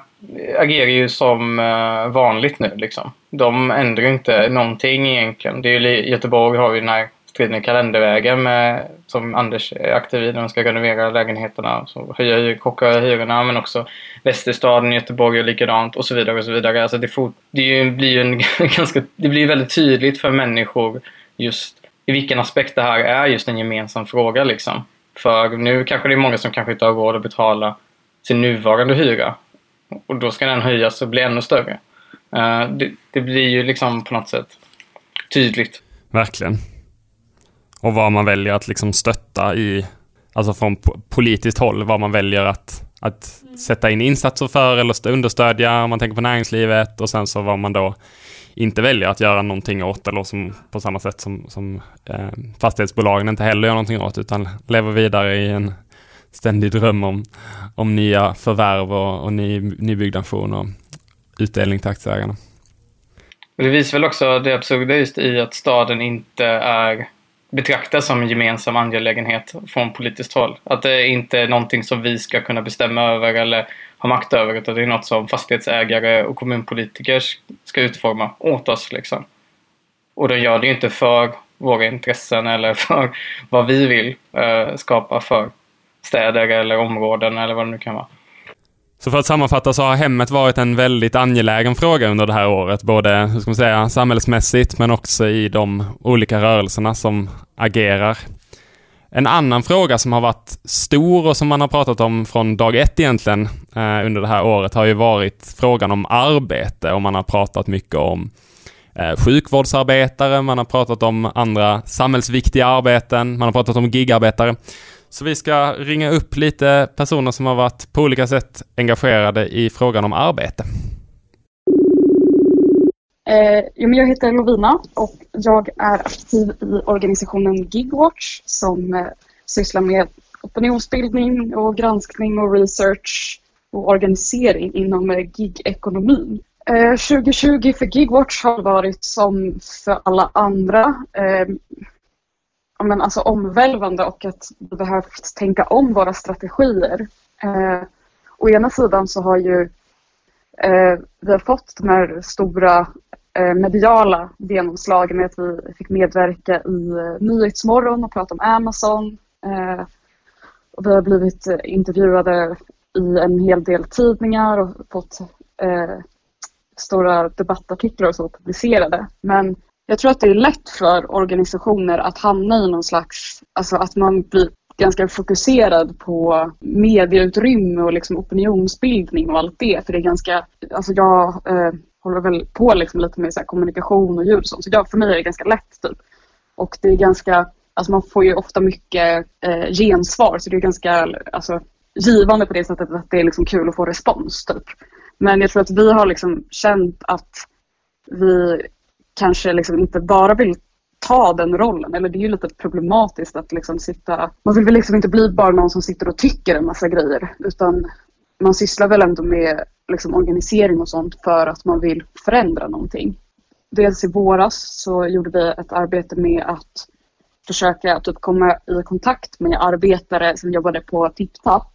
agerar ju som eh, vanligt nu. Liksom. De ändrar inte någonting egentligen. Det är ju, Göteborg har ju den här striden kalendervägen med, som Anders är aktiv i. De ska renovera lägenheterna, så höja, chocka hyrorna, men också Västerstaden, Göteborg och likadant och så vidare. och så vidare. Alltså det, får, det blir ju en ganska, det blir väldigt tydligt för människor just i vilken aspekt det här är just en gemensam fråga. Liksom. För nu kanske det är många som kanske inte har råd att betala sin nuvarande hyra. Och då ska den höjas och bli ännu större. Uh, det, det, blir ju liksom på något sätt tydligt. Verkligen. Och vad man väljer att liksom stötta i, alltså från politiskt håll, vad man väljer att att sätta in insatser för eller understödja om man tänker på näringslivet och sen så vad man då inte väljer att göra någonting åt eller som på samma sätt som, som eh, fastighetsbolagen inte heller gör någonting åt utan lever vidare i en ständig dröm om, om nya förvärv och, och ny, nybyggnation och utdelning till aktieägarna. Det visar väl också det absurda just i att staden inte är betraktas som en gemensam angelägenhet från politiskt håll. Att det inte är någonting som vi ska kunna bestämma över eller ha makt över utan det är något som fastighetsägare och kommunpolitiker ska utforma åt oss. Liksom. Och de gör det ju inte för våra intressen eller för vad vi vill eh, skapa för städer eller områden eller vad det nu kan vara. Så för att sammanfatta så har hemmet varit en väldigt angelägen fråga under det här året, både hur ska man säga, samhällsmässigt men också i de olika rörelserna som agerar. En annan fråga som har varit stor och som man har pratat om från dag ett egentligen eh, under det här året har ju varit frågan om arbete och man har pratat mycket om eh, sjukvårdsarbetare, man har pratat om andra samhällsviktiga arbeten, man har pratat om gigarbetare. Så vi ska ringa upp lite personer som har varit på olika sätt engagerade i frågan om arbete. Eh, jag heter Lovina och jag är aktiv i organisationen Gigwatch som eh, sysslar med opinionsbildning och granskning och research och organisering inom eh, gigekonomin. Eh, 2020 för Gigwatch har varit som för alla andra eh, men alltså omvälvande och att vi behövt tänka om våra strategier. Eh, å ena sidan så har ju eh, vi har fått de här stora eh, mediala genomslagen med att vi fick medverka i eh, Nyhetsmorgon och prata om Amazon. Eh, och vi har blivit intervjuade i en hel del tidningar och fått eh, stora debattartiklar och så publicerade. Men jag tror att det är lätt för organisationer att hamna i någon slags, alltså att man blir ganska fokuserad på medieutrymme och liksom opinionsbildning och allt det. För det är ganska, alltså jag eh, håller väl på liksom lite med så kommunikation och ljud och sånt. Så jag, för mig är det ganska lätt typ. Och det är ganska, alltså man får ju ofta mycket eh, gensvar så det är ganska alltså, givande på det sättet att det är liksom kul att få respons typ. Men jag tror att vi har liksom känt att vi kanske liksom inte bara vill ta den rollen. Eller det är ju lite problematiskt att liksom sitta... Man vill väl liksom inte bli bara någon som sitter och tycker en massa grejer. Utan man sysslar väl ändå med liksom organisering och sånt för att man vill förändra någonting. Dels i våras så gjorde vi ett arbete med att försöka typ komma i kontakt med arbetare som jobbade på TipTap.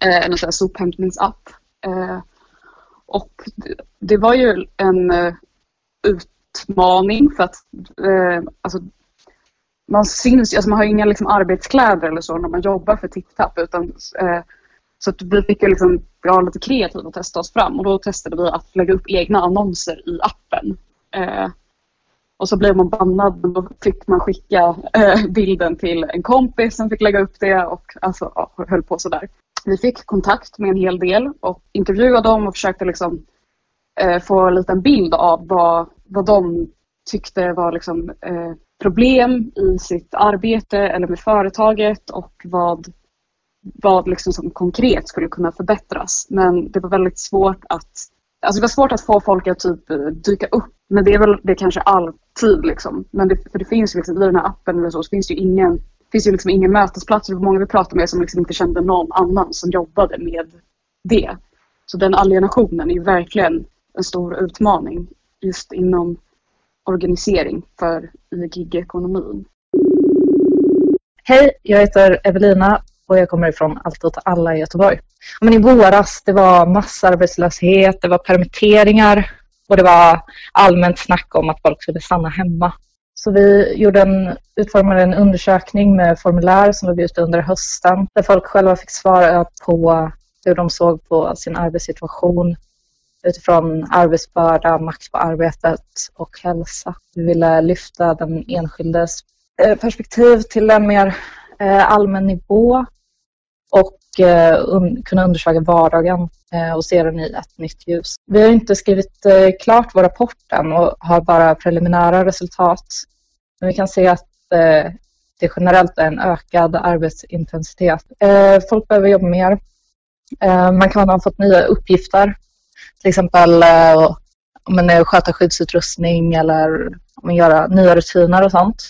Eh, en sån här sophämtningsapp. Eh, och det, var ju en eh, ut, utmaning för att eh, alltså, man syns alltså man har inga liksom, arbetskläder eller så när man jobbar för TipTap utan eh, så att vi fick liksom vara lite kreativa och testa oss fram och då testade vi att lägga upp egna annonser i appen. Eh, och så blev man bannad och då fick man skicka eh, bilden till en kompis som fick lägga upp det och alltså, ja, höll på sådär. Vi fick kontakt med en hel del och intervjuade dem och försökte liksom eh, få en liten bild av vad, vad de tyckte var liksom, eh, problem i sitt arbete eller med företaget och vad, vad liksom som konkret skulle kunna förbättras. Men det var väldigt svårt att Alltså det var svårt att få folk att typ eh, dyka upp. Men det är väl det kanske alltid liksom. Men det, för det finns ju liksom i den här appen eller så, så finns det ju ingen, finns ju liksom ingen mötesplats. Det var många vi pratade med som liksom inte kände någon annan som jobbade med det. Så den alienationen är verkligen en stor utmaning just inom organisering för i gigekonomin. Hej, jag heter Evelina och jag kommer ifrån Allt åt alla i Göteborg. Men I våras det var massarbetslöshet, det var permitteringar och det var allmänt snack om att folk skulle stanna hemma. Så vi gjorde en, utformade en undersökning med formulär som låg ute under hösten där folk själva fick svara på hur de såg på sin arbetssituation, utifrån arbetsbörda, makt på arbetet och hälsa. Vi ville lyfta den enskildes eh, perspektiv till en mer eh, allmän nivå och eh, kunna undersöka vardagen och se den i ett nytt ljus. Vi har inte skrivit klart vår rapport än och har bara preliminära resultat. Men vi kan se att det generellt är en ökad arbetsintensitet. Folk behöver jobba mer man kan ha fått nya uppgifter, till exempel eh, eh, sköta skyddsutrustning eller men, göra nya rutiner och sånt.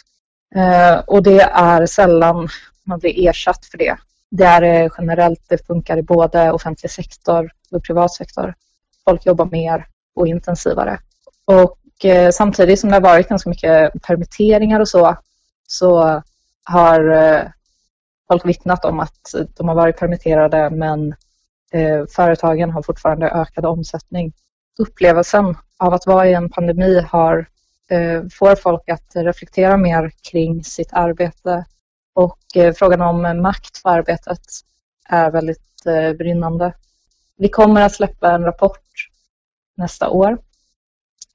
Eh, och det är sällan man blir ersatt för det. Det är eh, generellt, det funkar i både offentlig sektor och privat sektor. Folk jobbar mer och intensivare. Och eh, samtidigt som det har varit ganska mycket permitteringar och så, så har folk vittnat om att de har varit permitterade men eh, företagen har fortfarande ökad omsättning. Upplevelsen av att vara i en pandemi har, eh, får folk att reflektera mer kring sitt arbete och eh, frågan om makt för arbetet är väldigt eh, brinnande. Vi kommer att släppa en rapport nästa år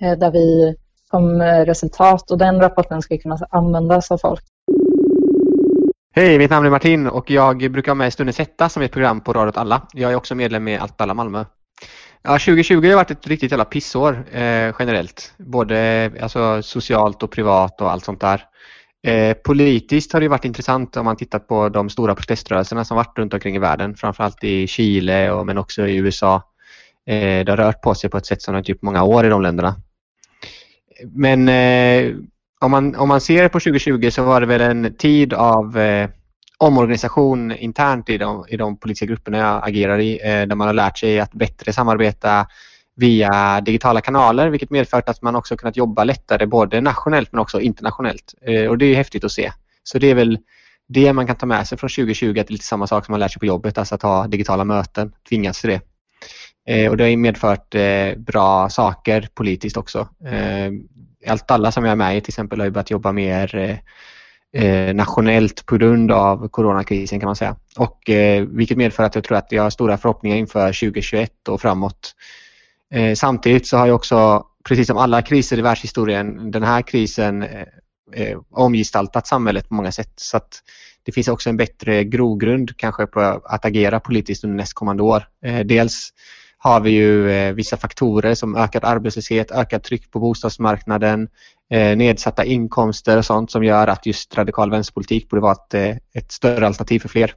eh, där vi kom eh, resultat och den rapporten ska kunna användas av folk Hej, mitt namn är Martin och jag brukar vara med i Stundens hetta som är ett program på Radio alla. Jag är också medlem i Allt alla Malmö. Ja, 2020 har varit ett riktigt jävla pissår eh, generellt. Både alltså, socialt och privat och allt sånt där. Eh, politiskt har det varit intressant om man tittar på de stora proteströrelserna som varit runt omkring i världen. Framförallt i Chile och, men också i USA. Eh, det har rört på sig på ett sätt som det inte gjort på många år i de länderna. Men eh, om man, om man ser på 2020 så var det väl en tid av eh, omorganisation internt i de, i de politiska grupperna jag agerar i eh, där man har lärt sig att bättre samarbeta via digitala kanaler vilket medfört att man också kunnat jobba lättare både nationellt men också internationellt. Eh, och det är häftigt att se. Så det är väl det man kan ta med sig från 2020, att det är lite samma sak som man lär sig på jobbet, alltså att ha digitala möten, tvingas till det. Eh, och det har medfört eh, bra saker politiskt också. Eh, allt alla som jag är med i till exempel har ju börjat jobba mer eh, eh, nationellt på grund av coronakrisen kan man säga. Och, eh, vilket medför att jag tror att jag har stora förhoppningar inför 2021 och framåt. Eh, samtidigt så har jag också, precis som alla kriser i världshistorien, den här krisen eh, eh, omgestaltat samhället på många sätt. Så att det finns också en bättre grogrund kanske på att agera politiskt under nästkommande år. Eh, dels har vi ju eh, vissa faktorer som ökad arbetslöshet, ökat tryck på bostadsmarknaden, eh, nedsatta inkomster och sånt som gör att just radikal vänsterpolitik borde vara ett, eh, ett större alternativ för fler.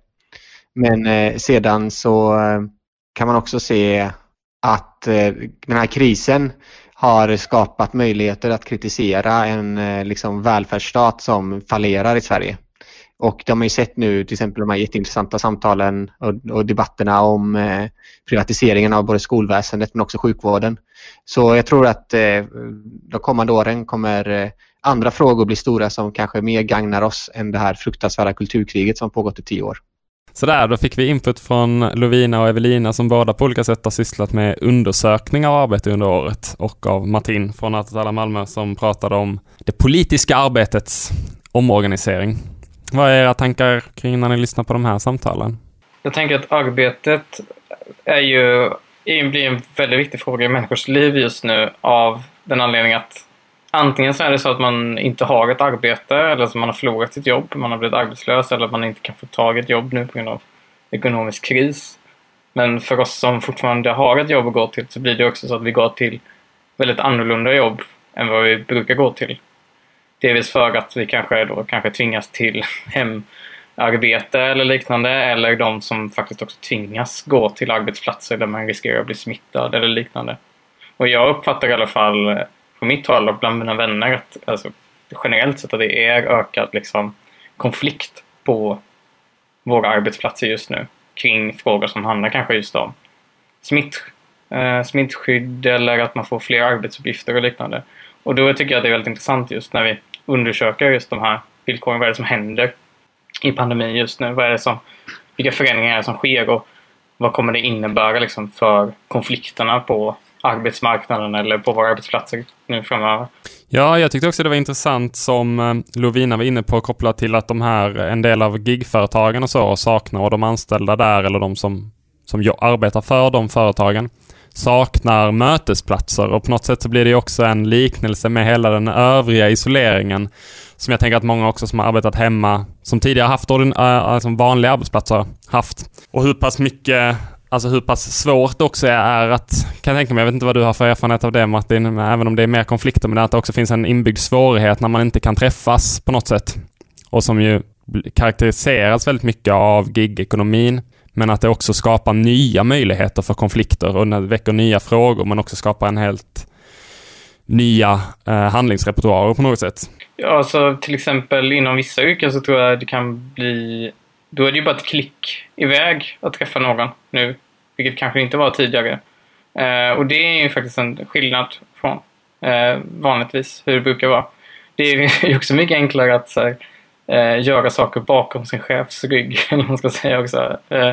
Men eh, sedan så eh, kan man också se att eh, den här krisen har skapat möjligheter att kritisera en eh, liksom, välfärdsstat som fallerar i Sverige. Och de har ju sett nu till exempel de här jätteintressanta samtalen och, och debatterna om eh, privatiseringen av både skolväsendet men också sjukvården. Så jag tror att eh, de kommande åren kommer eh, andra frågor bli stora som kanske mer gagnar oss än det här fruktansvärda kulturkriget som pågått i tio år. Sådär, då fick vi input från Lovina och Evelina som båda på olika sätt har sysslat med undersökningar av arbete under året och av Martin från Atala Malmö som pratade om det politiska arbetets omorganisering. Vad är era tankar kring när ni lyssnar på de här samtalen? Jag tänker att arbetet är ju, blir en väldigt viktig fråga i människors liv just nu av den anledningen att antingen så är det så att man inte har ett arbete eller så man har förlorat sitt jobb, man har blivit arbetslös eller att man inte kan få tag i ett jobb nu på grund av ekonomisk kris. Men för oss som fortfarande har ett jobb att gå till så blir det också så att vi går till väldigt annorlunda jobb än vad vi brukar gå till. Delvis för att vi kanske då kanske tvingas till hemarbete eller liknande eller de som faktiskt också tvingas gå till arbetsplatser där man riskerar att bli smittad eller liknande. Och jag uppfattar i alla fall eh, på mitt håll och bland mina vänner att alltså, generellt sett att det är ökad liksom, konflikt på våra arbetsplatser just nu kring frågor som handlar kanske just om smitt, eh, smittskydd eller att man får fler arbetsuppgifter och liknande. Och då tycker jag att det är väldigt intressant just när vi undersöka just de här villkoren. Vad är det som händer i pandemin just nu? Vad är det som, vilka förändringar är det som sker och vad kommer det innebära liksom för konflikterna på arbetsmarknaden eller på våra arbetsplatser nu framöver? Ja, jag tyckte också det var intressant som eh, Lovina var inne på kopplat till att de här, eh, en del av gigföretagen och så saknar och de anställda där eller de som, som arbetar för de företagen saknar mötesplatser och på något sätt så blir det också en liknelse med hela den övriga isoleringen som jag tänker att många också som har arbetat hemma, som tidigare haft ordin- äh, alltså vanliga arbetsplatser, haft. Och hur pass mycket, alltså hur pass svårt det också är att, kan jag tänka mig, jag vet inte vad du har för erfarenhet av det Martin, även om det är mer konflikter, men att det också finns en inbyggd svårighet när man inte kan träffas på något sätt. Och som ju karaktäriseras väldigt mycket av gigekonomin men att det också skapar nya möjligheter för konflikter och det väcker nya frågor men också skapar en helt nya eh, handlingsrepertoarer på något sätt. Ja, alltså till exempel inom vissa yrken så tror jag det kan bli... Då är det ju bara ett klick iväg att träffa någon nu, vilket kanske inte var tidigare. Eh, och det är ju faktiskt en skillnad från eh, vanligtvis hur det brukar vara. Det är ju också mycket enklare att så här, eh, göra saker bakom sin chefs rygg, eller man ska säga också. Eh,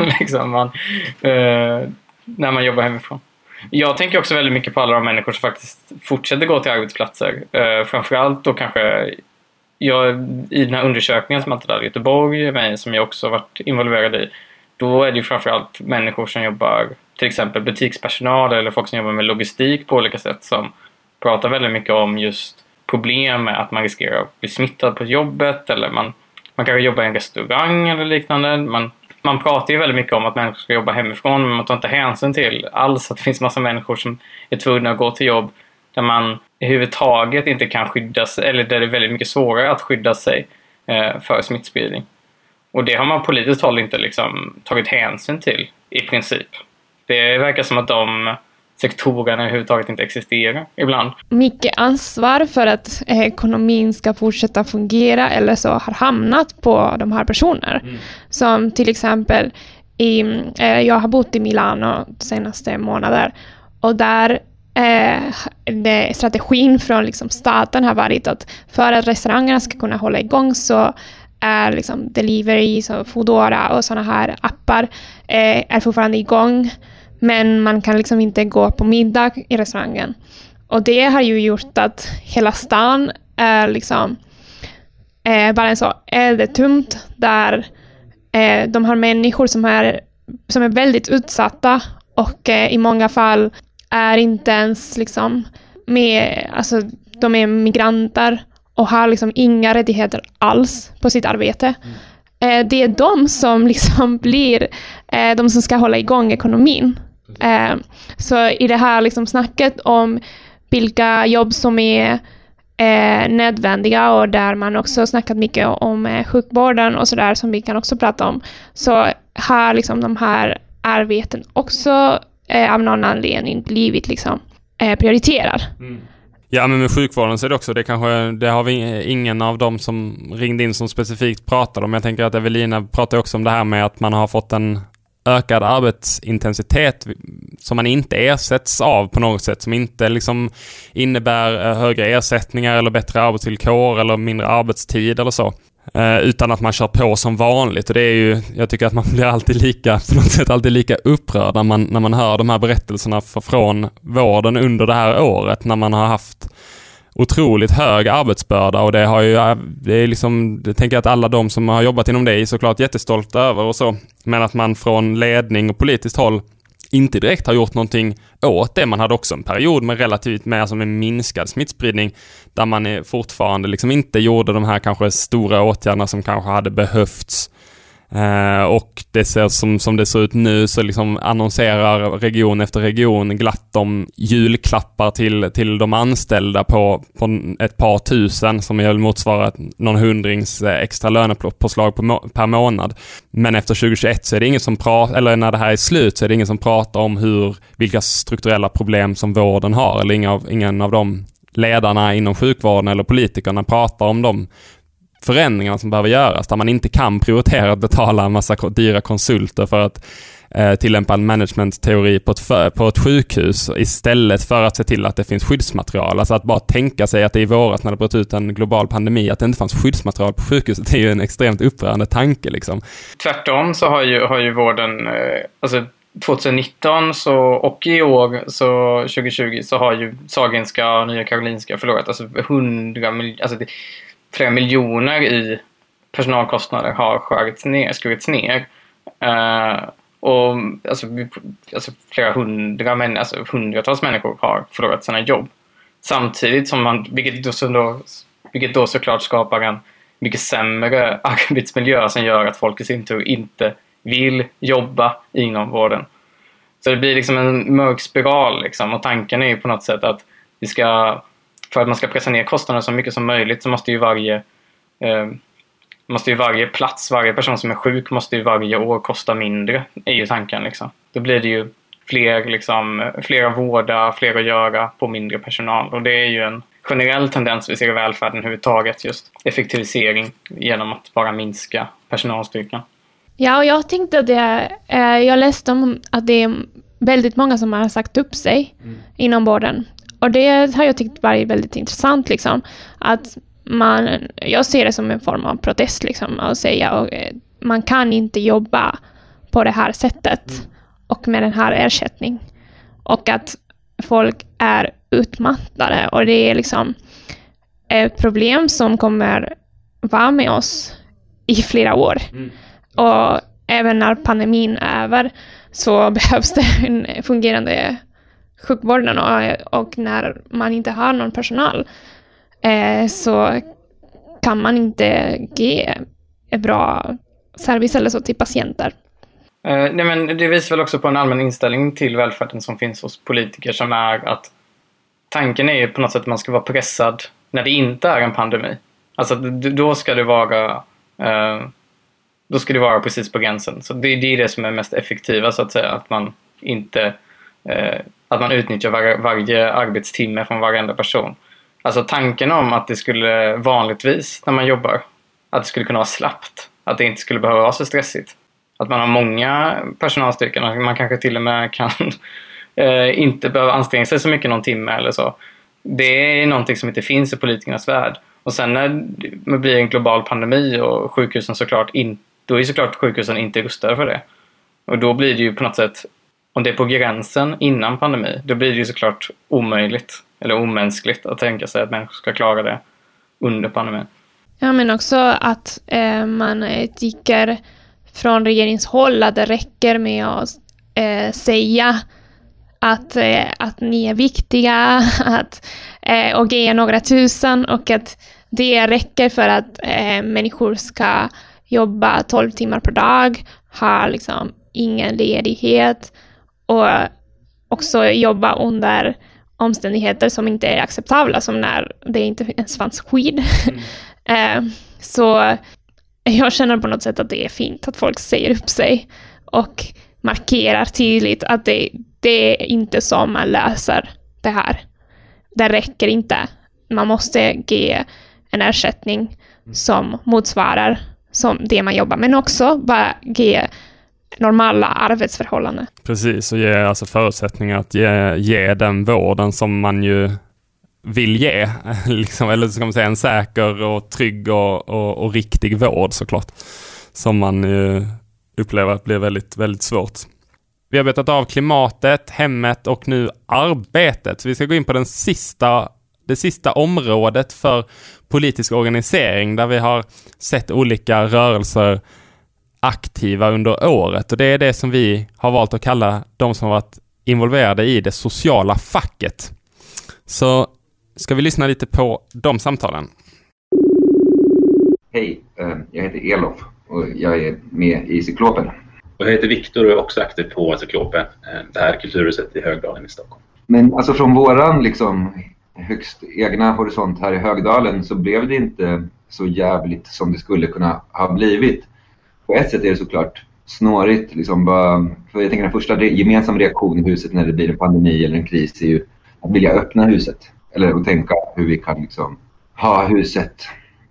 liksom man, eh, när man jobbar hemifrån. Jag tänker också väldigt mycket på alla de människor som faktiskt fortsätter gå till arbetsplatser. Eh, framförallt då kanske jag, i den här undersökningen som Allt i Göteborg mig, som jag också varit involverad i. Då är det ju framförallt människor som jobbar, till exempel butikspersonal eller folk som jobbar med logistik på olika sätt som pratar väldigt mycket om just problem med att man riskerar att bli smittad på jobbet eller man, man kanske jobbar i en restaurang eller liknande. Man man pratar ju väldigt mycket om att människor ska jobba hemifrån men man tar inte hänsyn till alls att det finns massa människor som är tvungna att gå till jobb där man överhuvudtaget inte kan skydda sig, eller där det är väldigt mycket svårare att skydda sig eh, för smittspridning. Och det har man politiskt håll inte liksom tagit hänsyn till i princip. Det verkar som att de sektorerna överhuvudtaget inte existerar ibland. Mycket ansvar för att eh, ekonomin ska fortsätta fungera eller så har hamnat på de här personerna. Mm. Som till exempel, i, eh, jag har bott i Milano de senaste månader och där eh, strategin från liksom staten har varit att för att restaurangerna ska kunna hålla igång så är liksom delivery, så Foodora och sådana här appar eh, är fortfarande igång. Men man kan liksom inte gå på middag i restaurangen. Och det har ju gjort att hela stan är liksom eh, bara en så eldetumt där eh, de har människor som är, som är väldigt utsatta och eh, i många fall är inte ens liksom med, alltså de är migranter och har liksom inga rättigheter alls på sitt arbete. Mm. det är de som liksom blir eh, de som ska hålla igång ekonomin. Eh, så i det här liksom snacket om vilka jobb som är eh, nödvändiga och där man också snackat mycket om eh, sjukvården och sådär som vi kan också prata om, så har liksom de här arbeten också eh, av någon anledning blivit liksom eh, prioriterad. Mm. Ja, men med sjukvården så är det också, det kanske, det har vi ingen av dem som ringde in som specifikt pratade om. Jag tänker att Evelina pratade också om det här med att man har fått en ökad arbetsintensitet som man inte ersätts av på något sätt, som inte liksom innebär eh, högre ersättningar eller bättre arbetsvillkor eller mindre arbetstid eller så. Eh, utan att man kör på som vanligt och det är ju, jag tycker att man blir alltid lika, på något sätt alltid lika upprörd när man, när man hör de här berättelserna från vården under det här året när man har haft otroligt hög arbetsbörda och det har ju, äh, det är liksom, jag tänker att alla de som har jobbat inom det är såklart jättestolta över och så. Men att man från ledning och politiskt håll inte direkt har gjort någonting åt det. Man hade också en period med relativt med, alltså som en minskad smittspridning där man fortfarande liksom inte gjorde de här kanske stora åtgärderna som kanske hade behövts Uh, och det ser som, som det ser ut nu så liksom annonserar region efter region glatt om julklappar till, till de anställda på, på ett par tusen som väl motsvarar någon hundrings eh, extra lönepåslag på, per månad. Men efter 2021 så är det ingen som pratar, eller när det här är slut så är det ingen som pratar om hur, vilka strukturella problem som vården har eller ingen av, ingen av de ledarna inom sjukvården eller politikerna pratar om de förändringarna som behöver göras, där man inte kan prioritera att betala en massa dyra konsulter för att eh, tillämpa en managementteori på ett, på ett sjukhus istället för att se till att det finns skyddsmaterial. Alltså att bara tänka sig att det i våras när det bröt ut en global pandemi, att det inte fanns skyddsmaterial på sjukhuset, det är ju en extremt upprörande tanke liksom. Tvärtom så har ju, har ju vården, eh, alltså 2019 så, och i år, så 2020, så har ju Sahlgrenska och Nya Karolinska förlorat alltså 100 miljoner, alltså det, flera miljoner i personalkostnader har skurits ner. Skurits ner. Uh, och alltså, alltså, flera hundra män, alltså, hundratals människor har förlorat sina jobb. Samtidigt som man, vilket då, då, vilket då såklart skapar en mycket sämre arbetsmiljö som gör att folk i sin tur inte vill jobba inom vården. Så det blir liksom en mörk spiral liksom. och tanken är ju på något sätt att vi ska för att man ska pressa ner kostnaderna så mycket som möjligt så måste ju varje, eh, måste ju varje plats, varje person som är sjuk måste ju varje år kosta mindre, är ju tanken liksom. Då blir det ju fler, liksom, fler att vårda, fler att göra på mindre personal. Och det är ju en generell tendens vi ser i välfärden överhuvudtaget, just effektivisering genom att bara minska personalstyrkan. Ja, och jag tänkte att det, eh, jag läste om att det är väldigt många som har sagt upp sig mm. inom vården. Och det har jag tyckt varit väldigt intressant, liksom. Att man, jag ser det som en form av protest, liksom, att säga och, eh, man kan inte jobba på det här sättet mm. och med den här ersättning. Och att folk är utmattade och det är liksom ett problem som kommer vara med oss i flera år. Mm. Och även när pandemin är över så behövs det en fungerande sjukvården och, och när man inte har någon personal eh, så kan man inte ge en bra service eller så till patienter. Eh, nej men det visar väl också på en allmän inställning till välfärden som finns hos politiker som är att tanken är ju på något sätt att man ska vara pressad när det inte är en pandemi. Alltså då ska det vara eh, då ska det vara precis på gränsen. Så det, det är det som är mest effektiva så att säga. Att man inte eh, att man utnyttjar var, varje arbetstimme från varenda person. Alltså tanken om att det skulle vanligtvis när man jobbar, att det skulle kunna vara slappt. Att det inte skulle behöva vara så stressigt. Att man har många personalstyrkan, man kanske till och med kan eh, inte behöva anstränga sig så mycket någon timme eller så. Det är någonting som inte finns i politikernas värld. Och sen när det blir en global pandemi och sjukhusen såklart inte då är såklart sjukhusen inte rustade för det. Och då blir det ju på något sätt, om det är på gränsen innan pandemi, då blir det ju såklart omöjligt eller omänskligt att tänka sig att människor ska klara det under pandemin. Ja, men också att eh, man eh, tycker från regeringshåll att det räcker med att eh, säga att, eh, att ni är viktiga att, eh, och ge några tusen och att det räcker för att eh, människor ska jobba 12 timmar per dag, ha liksom ingen ledighet och också jobba under omständigheter som inte är acceptabla, som när det inte ens fanns skid. Mm. Eh, så jag känner på något sätt att det är fint att folk säger upp sig och markerar tydligt att det, det är inte så man löser det här. Det räcker inte. Man måste ge en ersättning mm. som motsvarar som det man jobbar, men också bara ge normala arbetsförhållanden. Precis, och ge alltså förutsättningar att ge, ge den vården som man ju vill ge. Liksom, eller ska man säga en säker och trygg och, och, och riktig vård såklart. Som man ju upplever att blir väldigt, väldigt svårt. Vi har betat av klimatet, hemmet och nu arbetet. Så vi ska gå in på den sista, det sista området för politisk organisering där vi har sett olika rörelser aktiva under året och det är det som vi har valt att kalla de som varit involverade i det sociala facket. Så ska vi lyssna lite på de samtalen. Hej, eh, jag heter Elof och jag är med i Cyklopen. Och jag heter Viktor och är också aktiv på Cyklopen, eh, det här kulturhuset i Högdalen i Stockholm. Men alltså från våran liksom högst egna horisont här i Högdalen så blev det inte så jävligt som det skulle kunna ha blivit. På ett sätt är det såklart snårigt. Liksom bara, för jag tänker den första gemensamma reaktionen i huset när det blir en pandemi eller en kris är ju att vilja öppna huset. Eller att tänka hur vi kan liksom ha huset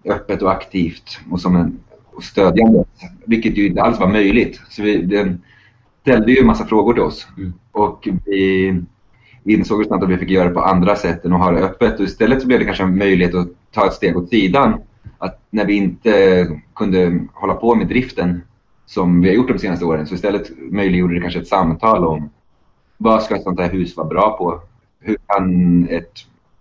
öppet och aktivt och som en och stödjande. Vilket ju inte alls var möjligt. Så vi, det ställde ju en massa frågor till oss. Mm. Och vi vi insåg snart att vi fick göra det på andra sätt än att ha det öppet. Och istället så blev det kanske en möjlighet att ta ett steg åt sidan. Att när vi inte kunde hålla på med driften som vi har gjort de senaste åren så istället möjliggjorde det kanske ett samtal om vad ska ett sånt här hus vara bra på? Hur kan ett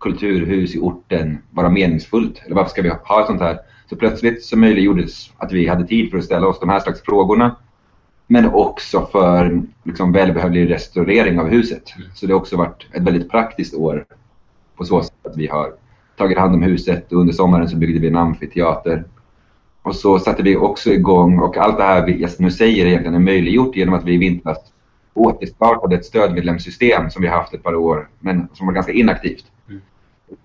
kulturhus i orten vara meningsfullt? Eller varför ska vi ha ett sånt här? Så plötsligt så möjliggjordes att vi hade tid för att ställa oss de här slags frågorna men också för liksom, välbehövlig restaurering av huset. Så det har också varit ett väldigt praktiskt år på så sätt att vi har tagit hand om huset och under sommaren så byggde vi en amfiteater. Och så satte vi också igång och allt det här vi nu säger egentligen är möjliggjort genom att vi i vintras återstartade ett stödmedlemssystem som vi har haft ett par år men som var ganska inaktivt. Mm.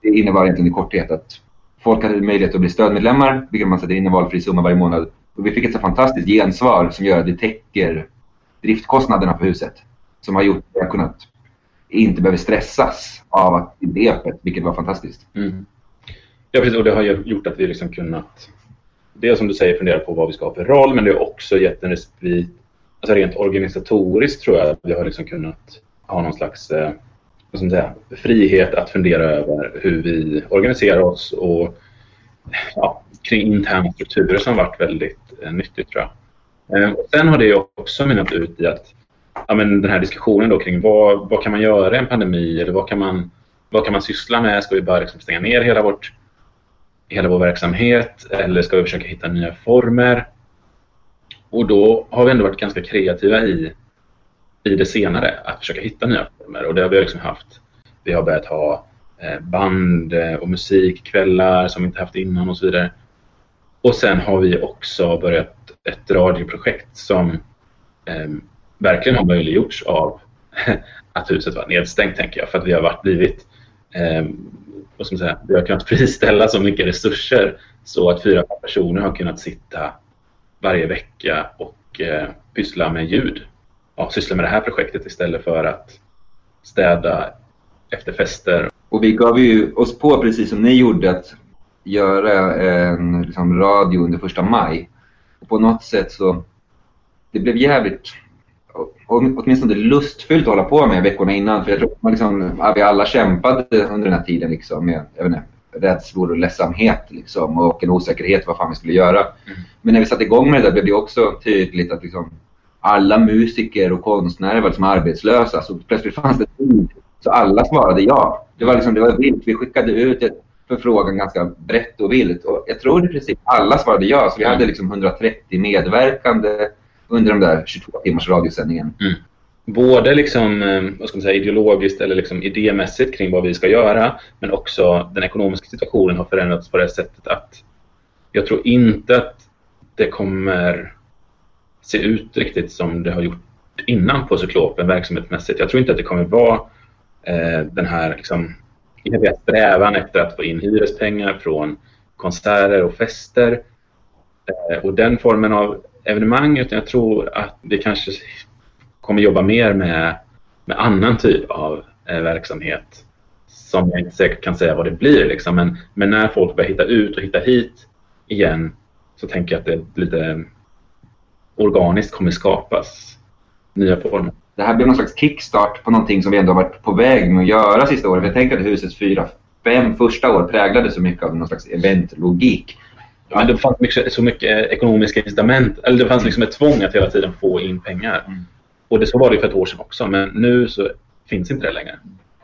Det innebar egentligen i korthet att folk hade möjlighet att bli stödmedlemmar, vilket man sätter in en valfri summa varje månad. Och vi fick ett så fantastiskt gensvar som gör att vi täcker driftkostnaderna på huset. Som har gjort att vi har kunnat inte behöver stressas av att det öppet, vilket var fantastiskt. Mm. Ja, precis. Och det har gjort att vi liksom kunnat, dels som du säger, fundera på vad vi ska ha för roll, men det har också gett en respit, alltså rent organisatoriskt tror jag att vi har liksom kunnat ha någon slags eh, vad ska man säga, frihet att fundera över hur vi organiserar oss och ja, kring interna strukturer som varit väldigt eh, nyttigt tror jag. Eh, och sen har det också mynnat ut i att ja, men den här diskussionen då kring vad, vad kan man göra i en pandemi eller vad kan man, vad kan man syssla med? Ska vi bara liksom stänga ner hela, vårt, hela vår verksamhet eller ska vi försöka hitta nya former? Och då har vi ändå varit ganska kreativa i, i det senare, att försöka hitta nya former. Och det har vi liksom haft. Vi har börjat ha eh, band eh, och musikkvällar som vi inte haft innan och så vidare. Och sen har vi också börjat ett radioprojekt som eh, verkligen har möjliggjorts av att huset var nedstängt, tänker jag. För att vi har varit blivit, eh, vad ska man säga, vi har kunnat friställa så mycket resurser så att fyra personer har kunnat sitta varje vecka och eh, pyssla med ljud. Ja, syssla med det här projektet istället för att städa efter fester. Och vi gav ju oss på, precis som ni gjorde, att göra en liksom, radio under första maj. Och på något sätt så, det blev jävligt åtminstone lustfyllt att hålla på med veckorna innan. För jag tror att liksom, vi alla kämpade under den här tiden liksom, med jag vet inte, rädslor och ledsamhet liksom, och en osäkerhet vad fan vi skulle göra. Mm. Men när vi satte igång med det där blev det också tydligt att liksom, alla musiker och konstnärer var liksom arbetslösa. Så plötsligt fanns det tid. Så alla svarade ja. Det var, liksom, det var vilt. Vi skickade ut ett förfrågan ganska brett och vilt. Och jag tror i princip alla svarade ja. Så vi hade liksom 130 medverkande under de där 22 timmars radiosändningen. Mm. Både liksom, eh, vad ska man säga, ideologiskt eller liksom idémässigt kring vad vi ska göra men också den ekonomiska situationen har förändrats på det sättet att jag tror inte att det kommer se ut riktigt som det har gjort innan på Cyklopen verksamhetsmässigt. Jag tror inte att det kommer vara eh, den här liksom, strävan efter att få in hyrespengar från konserter och fester. Eh, och den formen av evenemang utan jag tror att vi kanske kommer jobba mer med, med annan typ av eh, verksamhet som jag inte säkert kan säga vad det blir. Liksom. Men, men när folk börjar hitta ut och hitta hit igen så tänker jag att det lite organiskt kommer skapas nya former. Det här blir någon slags kickstart på någonting som vi ändå varit på väg med att göra sista året. Jag tänker att husets fyra, fem första år präglades så mycket av någon slags eventlogik. Men det fanns mycket, så mycket ekonomiska incitament. Eller det fanns liksom ett tvång att hela tiden få in pengar. Mm. Och det så var det för ett år sedan också. Men nu så finns inte det längre.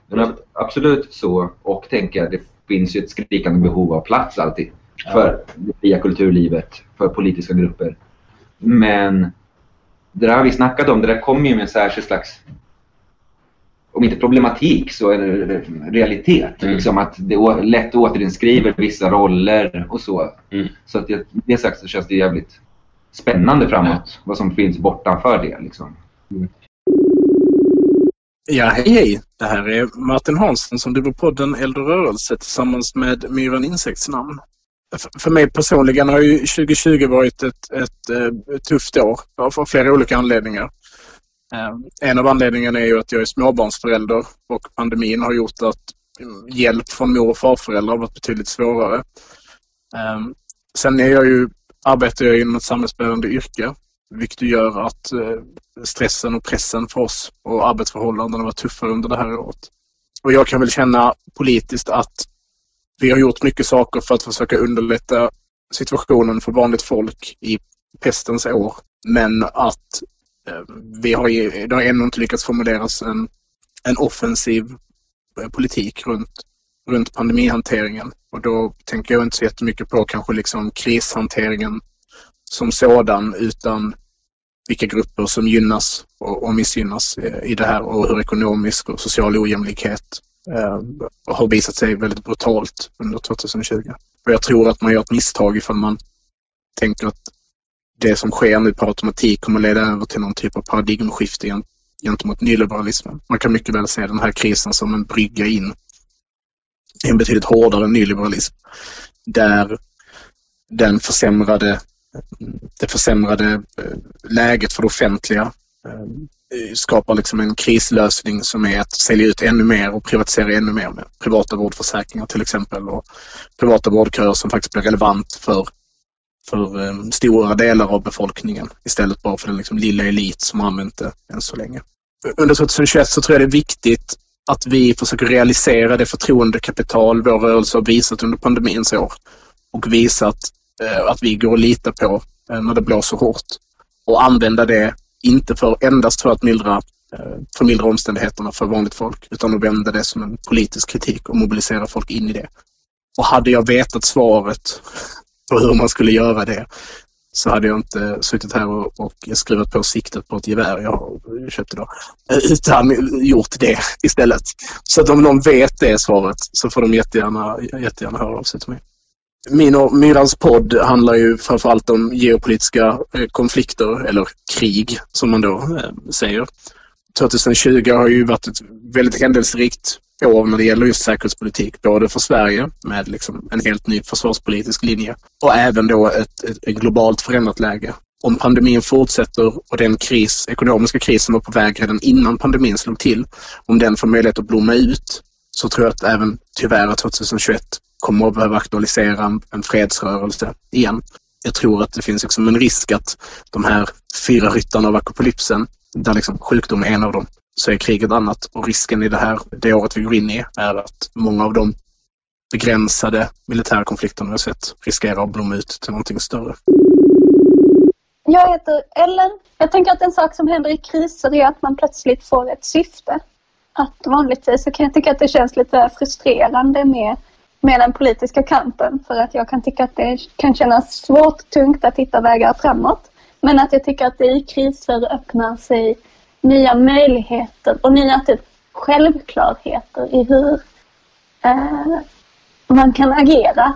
Men absolut så. Och tänker jag, det finns ju ett skrikande behov av plats alltid. För det fria kulturlivet, för politiska grupper. Men det där har vi snackat om. Det där kommer ju med en särskild slags om inte problematik så är det realitet. Mm. Liksom att det lätt återinskriver vissa roller och så. Mm. Så att det, det sagt så känns det jävligt spännande framåt. Vad som finns bortanför det. Liksom. Mm. Ja, hej hej! Det här är Martin Hansson som driver podden Eld och rörelse tillsammans med Myran Insektsnamn. För mig personligen har ju 2020 varit ett, ett, ett eh, tufft år av flera olika anledningar. Ehm, en av anledningarna är ju att jag är småbarnsförälder och pandemin har gjort att hjälp från mor och farföräldrar har varit betydligt svårare. Ehm, sen är jag ju, arbetar jag inom ett samhällsbärande yrke vilket gör att eh, stressen och pressen för oss och arbetsförhållandena var tuffare under det här året. Och jag kan väl känna politiskt att vi har gjort mycket saker för att försöka underlätta situationen för vanligt folk i pestens år. Men att Eh, vi har ju, det har ännu inte lyckats formuleras en, en offensiv eh, politik runt, runt pandemihanteringen. Och då tänker jag inte så jättemycket på kanske liksom krishanteringen som sådan utan vilka grupper som gynnas och, och missgynnas eh, i det här och hur ekonomisk och social ojämlikhet eh, har visat sig väldigt brutalt under 2020. Och jag tror att man gör ett misstag ifall man tänker att det som sker nu på automatik kommer leda över till någon typ av paradigmskifte gentemot nyliberalismen. Man kan mycket väl se den här krisen som en brygga in i en betydligt hårdare nyliberalism där den försämrade, det försämrade eh, läget för det offentliga eh, skapar liksom en krislösning som är att sälja ut ännu mer och privatisera ännu mer med privata vårdförsäkringar till exempel och privata vårdköer som faktiskt blir relevant för, för eh, stora delar av befolkningen istället bara för den liksom lilla elit som har använt det än så länge. Under 2021 så tror jag det är viktigt att vi försöker realisera det förtroendekapital vår rörelse har visat under pandemins år och visat eh, att vi går att lita på eh, när det blåser hårt och använda det inte för endast för att mildra, förmildra omständigheterna för vanligt folk utan att vända det som en politisk kritik och mobilisera folk in i det. Och hade jag vetat svaret på hur man skulle göra det så hade jag inte suttit här och, och skruvat på siktet på ett gevär jag köpte då. Utan gjort det istället. Så att om någon vet det svaret så får de jättegärna, jättegärna höra av sig till mig. Min och Myrans podd handlar ju framförallt om geopolitiska eh, konflikter eller krig som man då eh, säger. 2020 har ju varit ett väldigt händelserikt år när det gäller just säkerhetspolitik. Både för Sverige med liksom en helt ny försvarspolitisk linje och även då ett, ett, ett globalt förändrat läge. Om pandemin fortsätter och den kris, ekonomiska krisen som var på väg redan innan pandemin slog till, om den får möjlighet att blomma ut så tror jag att även tyvärr att 2021 kommer att behöva aktualisera en, en fredsrörelse igen. Jag tror att det finns liksom en risk att de här fyra ryttarna av apokalypsen, där liksom sjukdom är en av dem, så är kriget annat. Och risken i det här, det året vi går in i, är att många av de begränsade militära konflikterna vi har sett riskerar att blomma ut till någonting större. Jag heter Ellen. Jag tänker att en sak som händer i kriser är att man plötsligt får ett syfte. Att vanligtvis så kan jag tycka att det känns lite frustrerande med, med den politiska kampen för att jag kan tycka att det kan kännas svårt tungt att hitta vägar framåt. Men att jag tycker att det i kriser öppnar sig nya möjligheter och nya typ självklarheter i hur eh, man kan agera.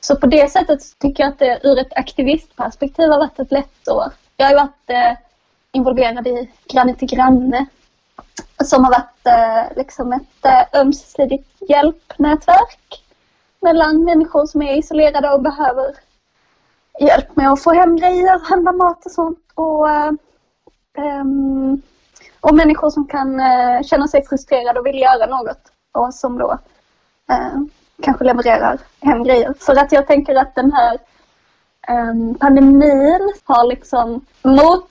Så på det sättet tycker jag att det ur ett aktivistperspektiv har varit ett lätt år. Jag har varit eh, involverad i Granne till granne som har varit eh, liksom ett eh, ömsesidigt hjälpnätverk mellan människor som är isolerade och behöver hjälp med att få hem grejer, handla mat och sånt. Och, um, och människor som kan uh, känna sig frustrerade och vill göra något och som då uh, kanske levererar hem grejer. För att jag tänker att den här um, pandemin har liksom mot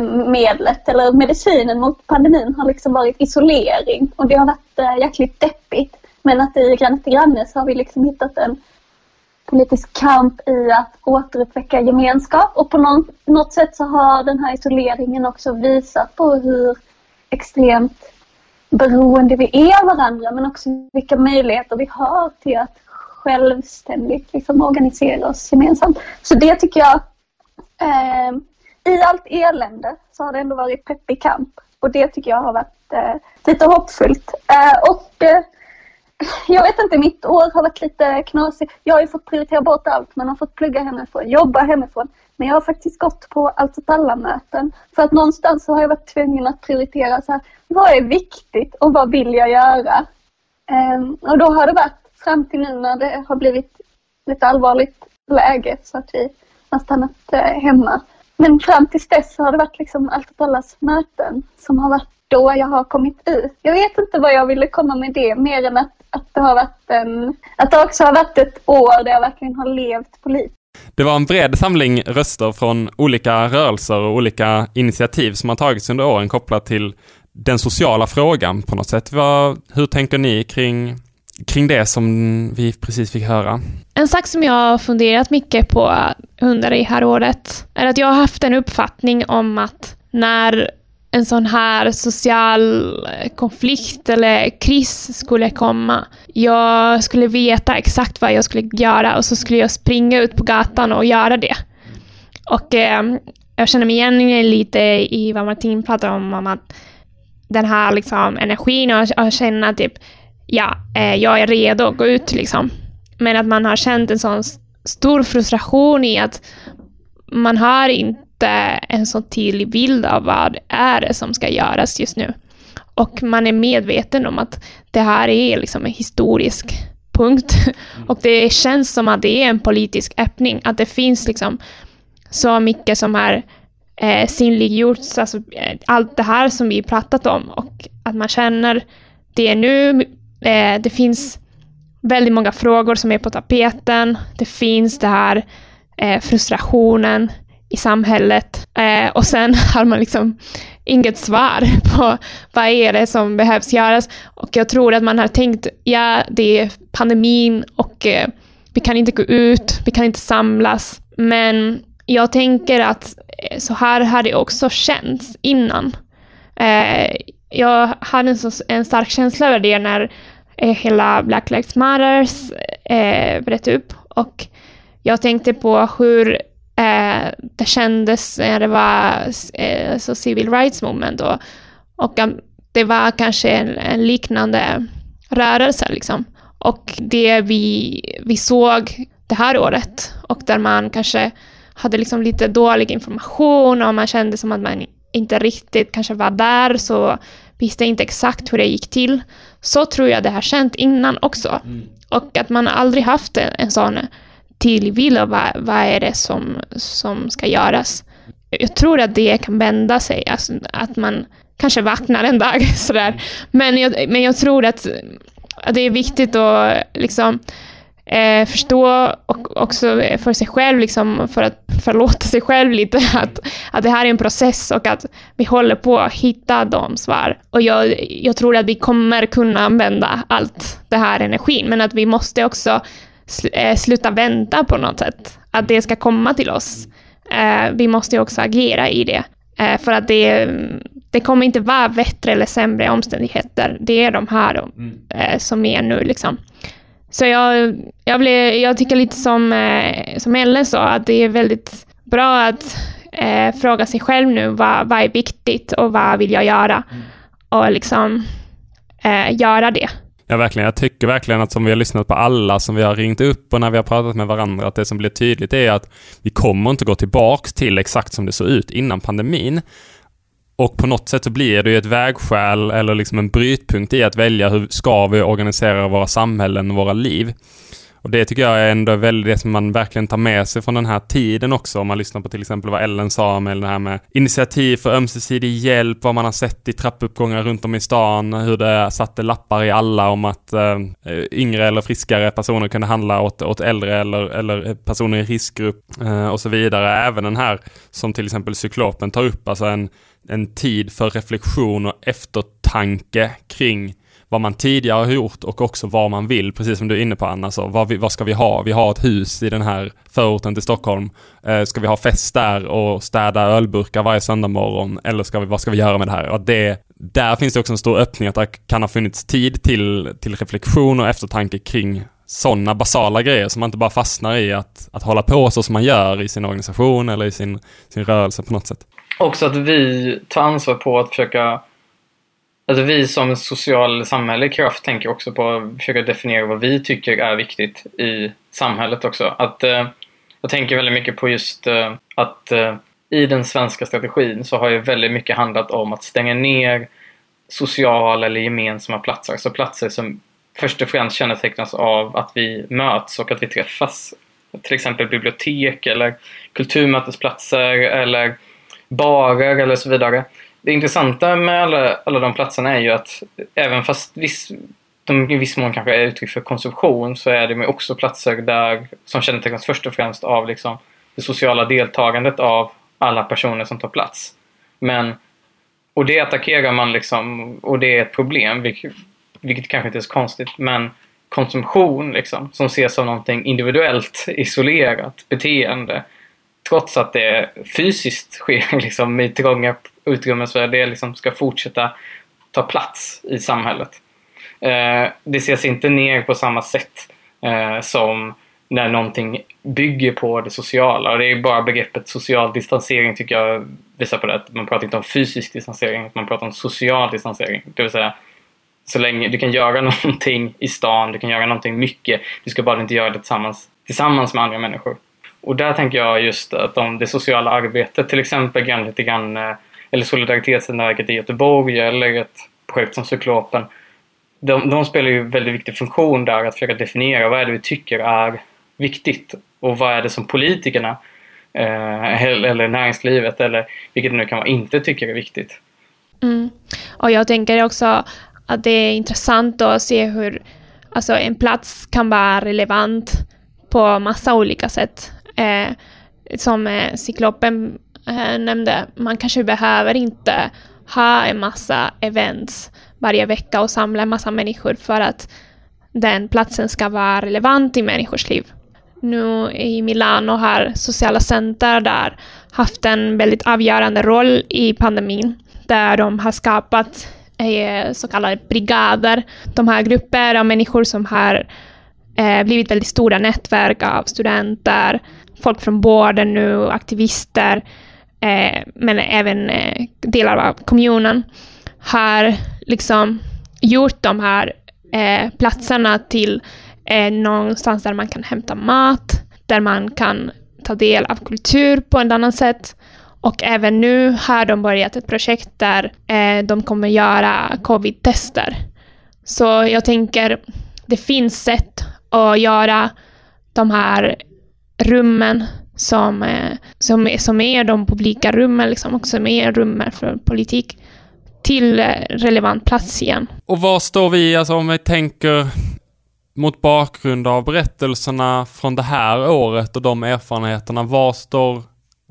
uh, medlet eller medicinen mot pandemin har liksom varit isolering och det har varit jäkligt deppigt. Men att i Granne till granne så har vi liksom hittat en politisk kamp i att återuppväcka gemenskap och på någon, något sätt så har den här isoleringen också visat på hur extremt beroende vi är av varandra men också vilka möjligheter vi har till att självständigt liksom organisera oss gemensamt. Så det tycker jag, eh, i allt elände så har det ändå varit peppig kamp och det tycker jag har varit eh, lite hoppfullt. Eh, och eh, jag vet inte, mitt år har varit lite knasigt. Jag har ju fått prioritera bort allt. Man har fått plugga hemifrån, jobba hemifrån. Men jag har faktiskt gått på allt åt alla-möten. För att någonstans så har jag varit tvungen att prioritera så här, vad är viktigt och vad vill jag göra? Um, och då har det varit fram till nu när det har blivit lite allvarligt läge så att vi har stannat uh, hemma. Men fram tills dess så har det varit liksom allt åt allas möten som har varit då jag har kommit ut. Jag vet inte vad jag ville komma med det mer än att, att det har varit en, att det också har varit ett år där jag verkligen har levt politiskt. Det var en bred samling röster från olika rörelser och olika initiativ som har tagits under åren kopplat till den sociala frågan på något sätt. Vad, hur tänker ni kring, kring det som vi precis fick höra? En sak som jag har funderat mycket på under det här året är att jag har haft en uppfattning om att när en sån här social eh, konflikt eller kris skulle komma. Jag skulle veta exakt vad jag skulle göra och så skulle jag springa ut på gatan och göra det. Och eh, jag känner mig igen lite i vad Martin pratar om, om att den här liksom, energin och, och känna typ, ja, eh, jag är redo att gå ut liksom. Men att man har känt en sån stor frustration i att man har inte en så tydlig bild av vad är det som ska göras just nu. Och man är medveten om att det här är liksom en historisk punkt. Och det känns som att det är en politisk öppning, att det finns liksom så mycket som har eh, synliggjorts, alltså eh, allt det här som vi pratat om och att man känner det nu. Eh, det finns väldigt många frågor som är på tapeten. Det finns det här eh, frustrationen i samhället eh, och sen har man liksom inget svar på vad är det som behövs göras. Och jag tror att man har tänkt, ja, det är pandemin och eh, vi kan inte gå ut, vi kan inte samlas. Men jag tänker att eh, så här har det också känts innan. Eh, jag hade en, så, en stark känsla över det när eh, hela Black Lives Matters eh, bröt upp. Och jag tänkte på hur eh, det kändes när det var eh, så civil rights movement. Och, och um, det var kanske en, en, liknande rörelse. Liksom. Och det vi, vi såg det här året och där man kanske hade liksom lite dålig information och man kände som att man inte riktigt kanske var där så visste inte exakt hur det gick till. Så tror jag det har känt innan också. Mm. Och att man aldrig haft en, en sån tydlig bild av vad, vad är det som, som ska göras. Jag tror att det kan vända sig, alltså att man kanske vaknar en dag sådär. Men jag, men jag tror att, att det är viktigt att liksom eh, förstå och också för sig själv, liksom, för att förlåta sig själv lite, att, att det här är en process och att vi håller på att hitta de svar. Och jag, jag tror att vi kommer kunna använda allt det här energin, men att vi måste också sl eh, sluta vänta på något sätt, att det ska komma till oss. Eh, vi måste också agera i det. Eh, för att det, det kommer inte vara bättre eller sämre omständigheter. Det är de här mm. eh, som är nu. Liksom. Så jag, jag, blev, jag tycker lite som, eh, som Ellen sa, att det är väldigt bra att eh, fråga sig själv nu vad, vad är viktigt och vad vill jag göra? Mm. Och liksom eh, göra det. Ja, verkligen. Jag tycker verkligen att som vi har lyssnat på alla som vi har ringt upp och när vi har pratat med varandra, att det som blir tydligt är att vi kommer inte gå tillbaks till exakt som det såg ut innan pandemin. Och på något sätt så blir det ju ett vägskäl eller liksom en brytpunkt i att välja hur ska vi organisera våra samhällen och våra liv. Och det tycker jag är ändå väldigt det som man verkligen tar med sig från den här tiden också. Om man lyssnar på till exempel vad Ellen sa med det här med initiativ för ömsesidig hjälp, vad man har sett i trappuppgångar runt om i stan, hur det satte lappar i alla om att eh, yngre eller friskare personer kunde handla åt, åt äldre eller, eller personer i riskgrupp eh, och så vidare. Även den här som till exempel Cyklopen tar upp, alltså en en tid för reflektion och eftertanke kring vad man tidigare har gjort och också vad man vill, precis som du är inne på Anna. Så vad, vi, vad ska vi ha? Vi har ett hus i den här förorten till Stockholm. Eh, ska vi ha fest där och städa ölburkar varje söndag morgon? Eller ska vi, vad ska vi göra med det här? Och det, där finns det också en stor öppning att det kan ha funnits tid till, till reflektion och eftertanke kring sådana basala grejer som man inte bara fastnar i att, att hålla på så som man gör i sin organisation eller i sin, sin rörelse på något sätt också att vi tar ansvar på att försöka Alltså vi som social samhälle kraft tänker också på att försöka definiera vad vi tycker är viktigt i samhället också. Att, eh, jag tänker väldigt mycket på just eh, att eh, i den svenska strategin så har ju väldigt mycket handlat om att stänga ner sociala eller gemensamma platser. Alltså platser som först och främst kännetecknas av att vi möts och att vi träffas. Till exempel bibliotek eller kulturmötesplatser eller barer eller så vidare. Det intressanta med alla, alla de platserna är ju att även fast viss, de i viss mån kanske är uttryck för konsumtion så är de också platser där, som kännetecknas först och främst av liksom det sociala deltagandet av alla personer som tar plats. Men, och det attackerar man liksom, och det är ett problem, vilket, vilket kanske inte är så konstigt, men konsumtion liksom, som ses som någonting individuellt isolerat beteende trots att det fysiskt sker liksom, i trånga utrymmet, det liksom ska fortsätta ta plats i samhället. Eh, det ses inte ner på samma sätt eh, som när någonting bygger på det sociala. Och det är bara begreppet social distansering tycker jag visar på det. Att man pratar inte om fysisk distansering, man pratar om social distansering. Det vill säga, så länge du kan göra någonting i stan, du kan göra någonting mycket, du ska bara inte göra det tillsammans, tillsammans med andra människor. Och där tänker jag just att om det sociala arbetet, till exempel grann lite grann, eh, eller solidaritetsnätverket i Göteborg eller ett projekt som Cyklopen. de, de spelar ju en väldigt viktig funktion där att försöka definiera vad är det vi tycker är viktigt och vad är det som politikerna eh, eller näringslivet eller vilket det nu kan vara inte tycker är viktigt. Mm. Och jag tänker också att det är intressant att se hur alltså, en plats kan vara relevant på massa olika sätt. Eh, som eh, Cyklopen Eh, nämnde, man kanske behöver inte ha en massa events varje vecka och samla en massa människor för att den platsen ska vara relevant i människors liv. Nu i Milano har sociala center där haft en väldigt avgörande roll i pandemin där de har skapat eh, så kallade brigader. De här grupper av människor som har eh, blivit väldigt stora nätverk av studenter, folk från vården nu, aktivister, eh, men även eh, delar av kommunen, har liksom gjort de här eh, platserna till eh, någonstans där man kan hämta mat, där man kan ta del av kultur på ett annat sätt. Och även nu har de börjat ett projekt där eh, de kommer göra covid-tester. Så jag tänker, det finns sätt att göra de här rummen som, eh, som, som är de publika rummen, liksom, och som är rummen för politik, till eh, relevant plats igen. Och var står vi, alltså om vi tänker mot bakgrund av berättelserna från det här året och de erfarenheterna, var står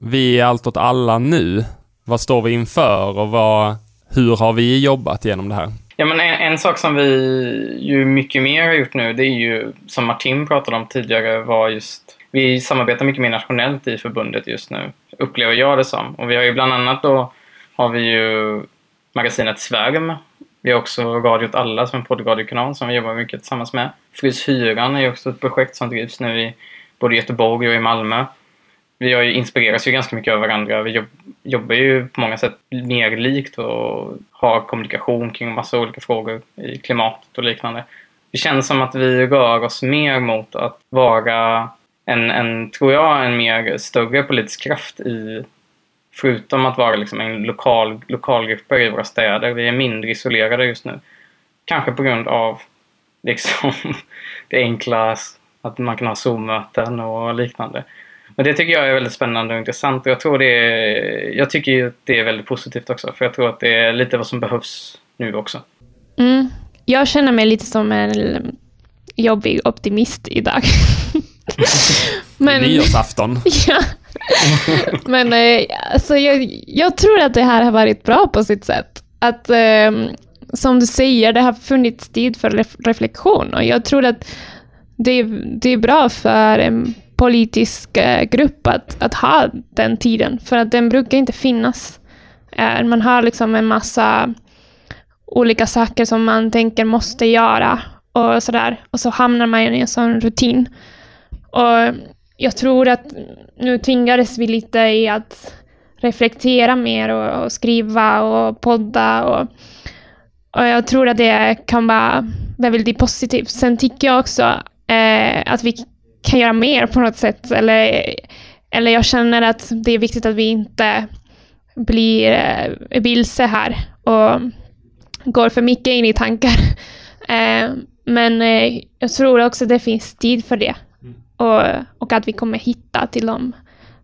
vi Allt åt alla nu? Vad står vi inför och vad, hur har vi jobbat genom det här? Ja, men en, en, sak som vi ju mycket mer har gjort nu, det är ju som Martin pratade om tidigare, var just vi samarbetar mycket mer nationellt i förbundet just nu, upplever jag det som. Och vi har ju bland annat då har vi ju magasinet Svärm. Vi har också Radio åt alla som en poddradiokanal som vi jobbar mycket tillsammans med. Frys hyran är också ett projekt som drivs nu i både Göteborg och i Malmö vi har ju inspirerats ju ganska mycket av varandra. Vi jobb, jobbar ju på många sätt mer likt och har kommunikation kring massa olika frågor i klimatet och liknande. Det känns som att vi rör oss mer mot att vara en, en tror jag, en mer större politisk kraft i Förutom att vara liksom en lokal, lokalgrupper i våra städer. Vi är mindre isolerade just nu. Kanske på grund av liksom det enkla att man kan ha Zoom-möten och liknande. Men det tycker jag är väldigt spännande och intressant. Och jag, tror det är, jag tycker ju att det är väldigt positivt också. För jag tror att det är lite vad som behövs nu också. Mm. Jag känner mig lite som en mm, jobbig optimist idag. Men, Nyårsafton. ja. Men eh, alltså, jag, jag, tror att det här har varit bra på sitt sätt. Att eh, som du säger, det har funnits tid för ref reflektion och jag tror att det, det är bra för en politisk eh, grupp att, att ha den tiden, för att den brukar inte finnas. Eh, man har liksom en massa olika saker som man tänker måste göra och sådär. Och så hamnar man i en sån rutin. Och jag tror att nu tvingades vi lite i att reflektera mer och, och skriva och podda och, och jag tror att det kan vara väldigt positivt. Sen tycker jag också eh, att vi kan göra mer på något sätt. Eller, eller jag känner att det är viktigt att vi inte blir eh, vilse här och går för mycket in i tankar. Eh, men eh, jag tror också att det finns tid för det. Och, och att vi kommer hitta till de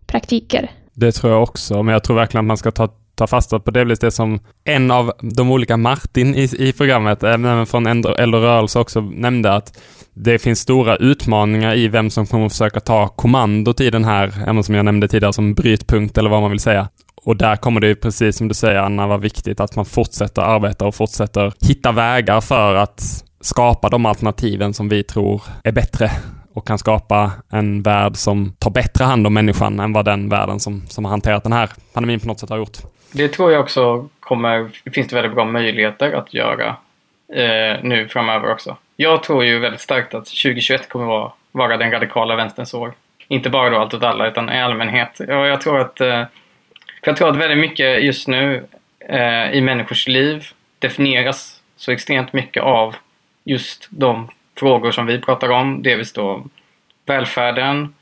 praktiker. Det tror jag också, men jag tror verkligen att man ska ta, ta fasta på det, det som en av de olika Martin i, i programmet, även från Äldre rörelse också nämnde att det finns stora utmaningar i vem som kommer försöka ta kommandot i den här, även som jag nämnde tidigare, som brytpunkt eller vad man vill säga. Och där kommer det precis som du säger Anna, vara viktigt att man fortsätter arbeta och fortsätter hitta vägar för att skapa de alternativen som vi tror är bättre och kan skapa en värld som tar bättre hand om människan än vad den världen som, som har hanterat den här pandemin på något sätt har gjort. Det tror jag också kommer, finns det väldigt bra möjligheter att göra eh, nu framöver också. Jag tror ju väldigt starkt att 2021 kommer vara, vara den radikala vänsterns år. Inte bara då allt åt alla, utan i allmänhet. Och jag tror att, eh, för jag tror att väldigt mycket just nu eh, i människors liv definieras så extremt mycket av just de frågor som vi pratar om. Delvis då välfärden,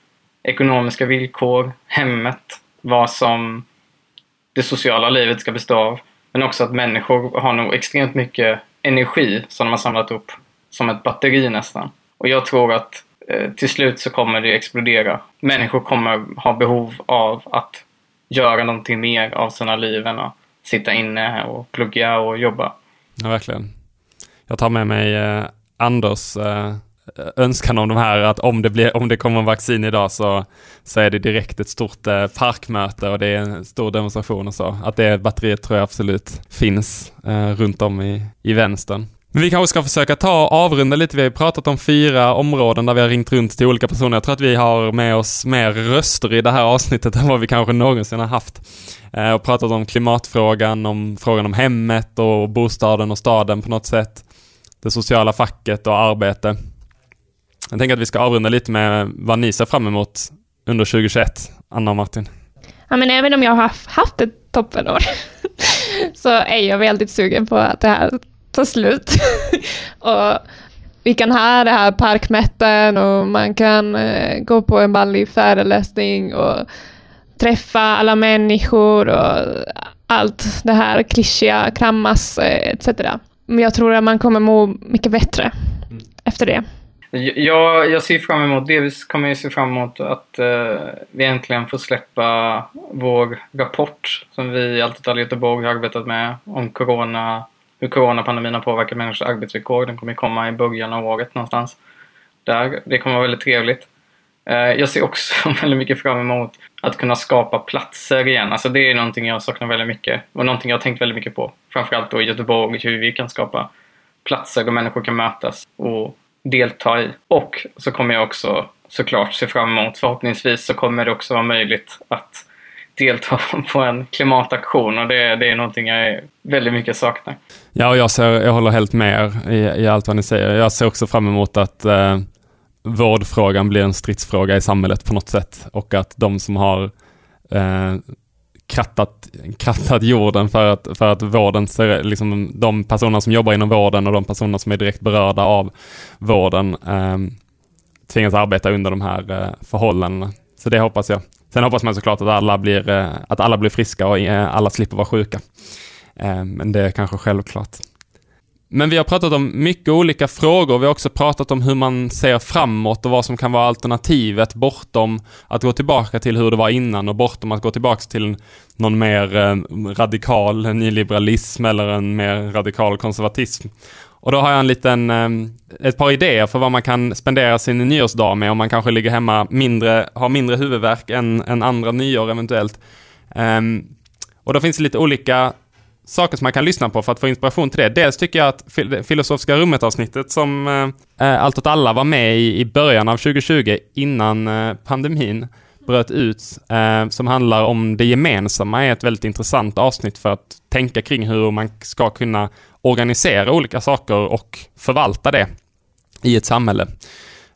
ekonomiska villkor, hemmet, vad som det sociala livet ska bestå av. Men också att människor har nog extremt mycket energi som de har samlat upp. Som ett batteri nästan. Och jag tror att eh, till slut så kommer det explodera. Människor kommer ha behov av att göra någonting mer av sina liv än att sitta inne och plugga och jobba. Ja, verkligen. Jag tar med mig eh, Anders eh, önskan om de här att om det, blir, om det kommer en vaccin idag så, så är det direkt ett stort eh, parkmöte och det är en stor demonstration och så. Att det batteriet tror jag absolut finns eh, runt om i, i vänstern. Men vi kanske ska försöka ta och avrunda lite. Vi har ju pratat om fyra områden där vi har ringt runt till olika personer. Jag tror att vi har med oss mer röster i det här avsnittet än vad vi kanske någonsin har haft. Eh, och pratat om klimatfrågan, om frågan om hemmet och bostaden och staden på något sätt. Det sociala facket och arbete. Jag tänker att vi ska avrunda lite med vad ni ser fram emot under 2021, Anna och Martin. Ja, men även om jag har haft ett toppenår så är jag väldigt sugen på att det här tar slut. och vi kan ha det här parkmätten och man kan eh, gå på en vanlig föreläsning och träffa alla människor och allt det här klyschiga, krammas eh, etc. Men jag tror att man kommer må mycket bättre mm. efter det. Jag, jag ser fram emot, delvis kommer jag se fram emot att uh, vi äntligen får släppa vår rapport som vi i Allt i Göteborg har arbetat med om corona, hur coronapandemin har påverkat människors arbetsvillkor. Den kommer komma i början av året någonstans. Där. Det kommer vara väldigt trevligt. Eh, jag ser också väldigt mycket fram emot att kunna skapa platser igen. Alltså det är någonting jag saknar väldigt mycket och någonting jag har tänkt väldigt mycket på. Framförallt då i Göteborg, hur vi kan skapa platser där människor kan mötas och delta i. Och så kommer jag också såklart se fram emot, förhoppningsvis så kommer det också vara möjligt att delta på en klimataktion och det, det är någonting jag väldigt mycket saknar. Ja, och jag, ser, jag håller helt med er i, i allt vad ni säger. Jag ser också fram emot att eh, vårdfrågan blir en stridsfråga i samhället på något sätt och att de som har eh, krattat, krattat jorden för att, för att vården, liksom de personer som jobbar inom vården och de personer som är direkt berörda av vården eh, tvingas arbeta under de här eh, förhållandena. Så det hoppas jag. Sen hoppas man såklart att alla blir, eh, att alla blir friska och eh, alla slipper vara sjuka. Eh, men det är kanske självklart. Men vi har pratat om mycket olika frågor. Vi har också pratat om hur man ser framåt och vad som kan vara alternativet bortom att gå tillbaka till hur det var innan och bortom att gå tillbaka till någon mer eh, radikal nyliberalism eller en mer radikal konservatism. Och då har jag en liten, eh, ett par idéer för vad man kan spendera sin nyårsdag med om man kanske ligger hemma mindre, har mindre huvudvärk än, än andra nyår eventuellt. Ehm, och då finns det lite olika saker som man kan lyssna på för att få inspiration till det. Dels tycker jag att Filosofiska rummet-avsnittet som eh, eh, Allt åt alla var med i, i början av 2020 innan eh, pandemin bröt ut, eh, som handlar om det gemensamma, är ett väldigt intressant avsnitt för att tänka kring hur man ska kunna organisera olika saker och förvalta det i ett samhälle.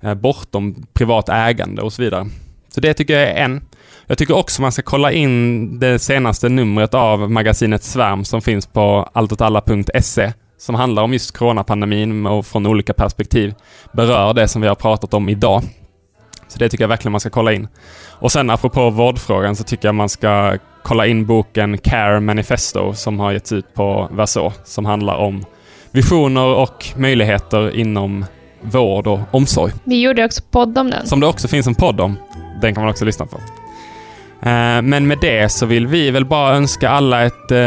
Eh, bortom privat ägande och så vidare. Så det tycker jag är en. Jag tycker också man ska kolla in det senaste numret av magasinet Svärm som finns på alltåtalla.se som handlar om just coronapandemin och från olika perspektiv berör det som vi har pratat om idag. Så det tycker jag verkligen man ska kolla in. Och sen apropå vårdfrågan så tycker jag man ska kolla in boken Care Manifesto som har getts ut på Verso som handlar om visioner och möjligheter inom vård och omsorg. Vi gjorde också podd om den. Som det också finns en podd om. Den kan man också lyssna på. Eh, men med det så vill vi väl bara önska alla ett, eh,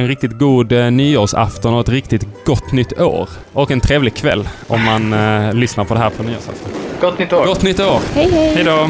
en riktigt god eh, nyårsafton och ett riktigt gott nytt år. Och en trevlig kväll om man lyssnar på det här på nyårsafton. Gott nytt år! Gott nytt år! Hej hej! Hej då!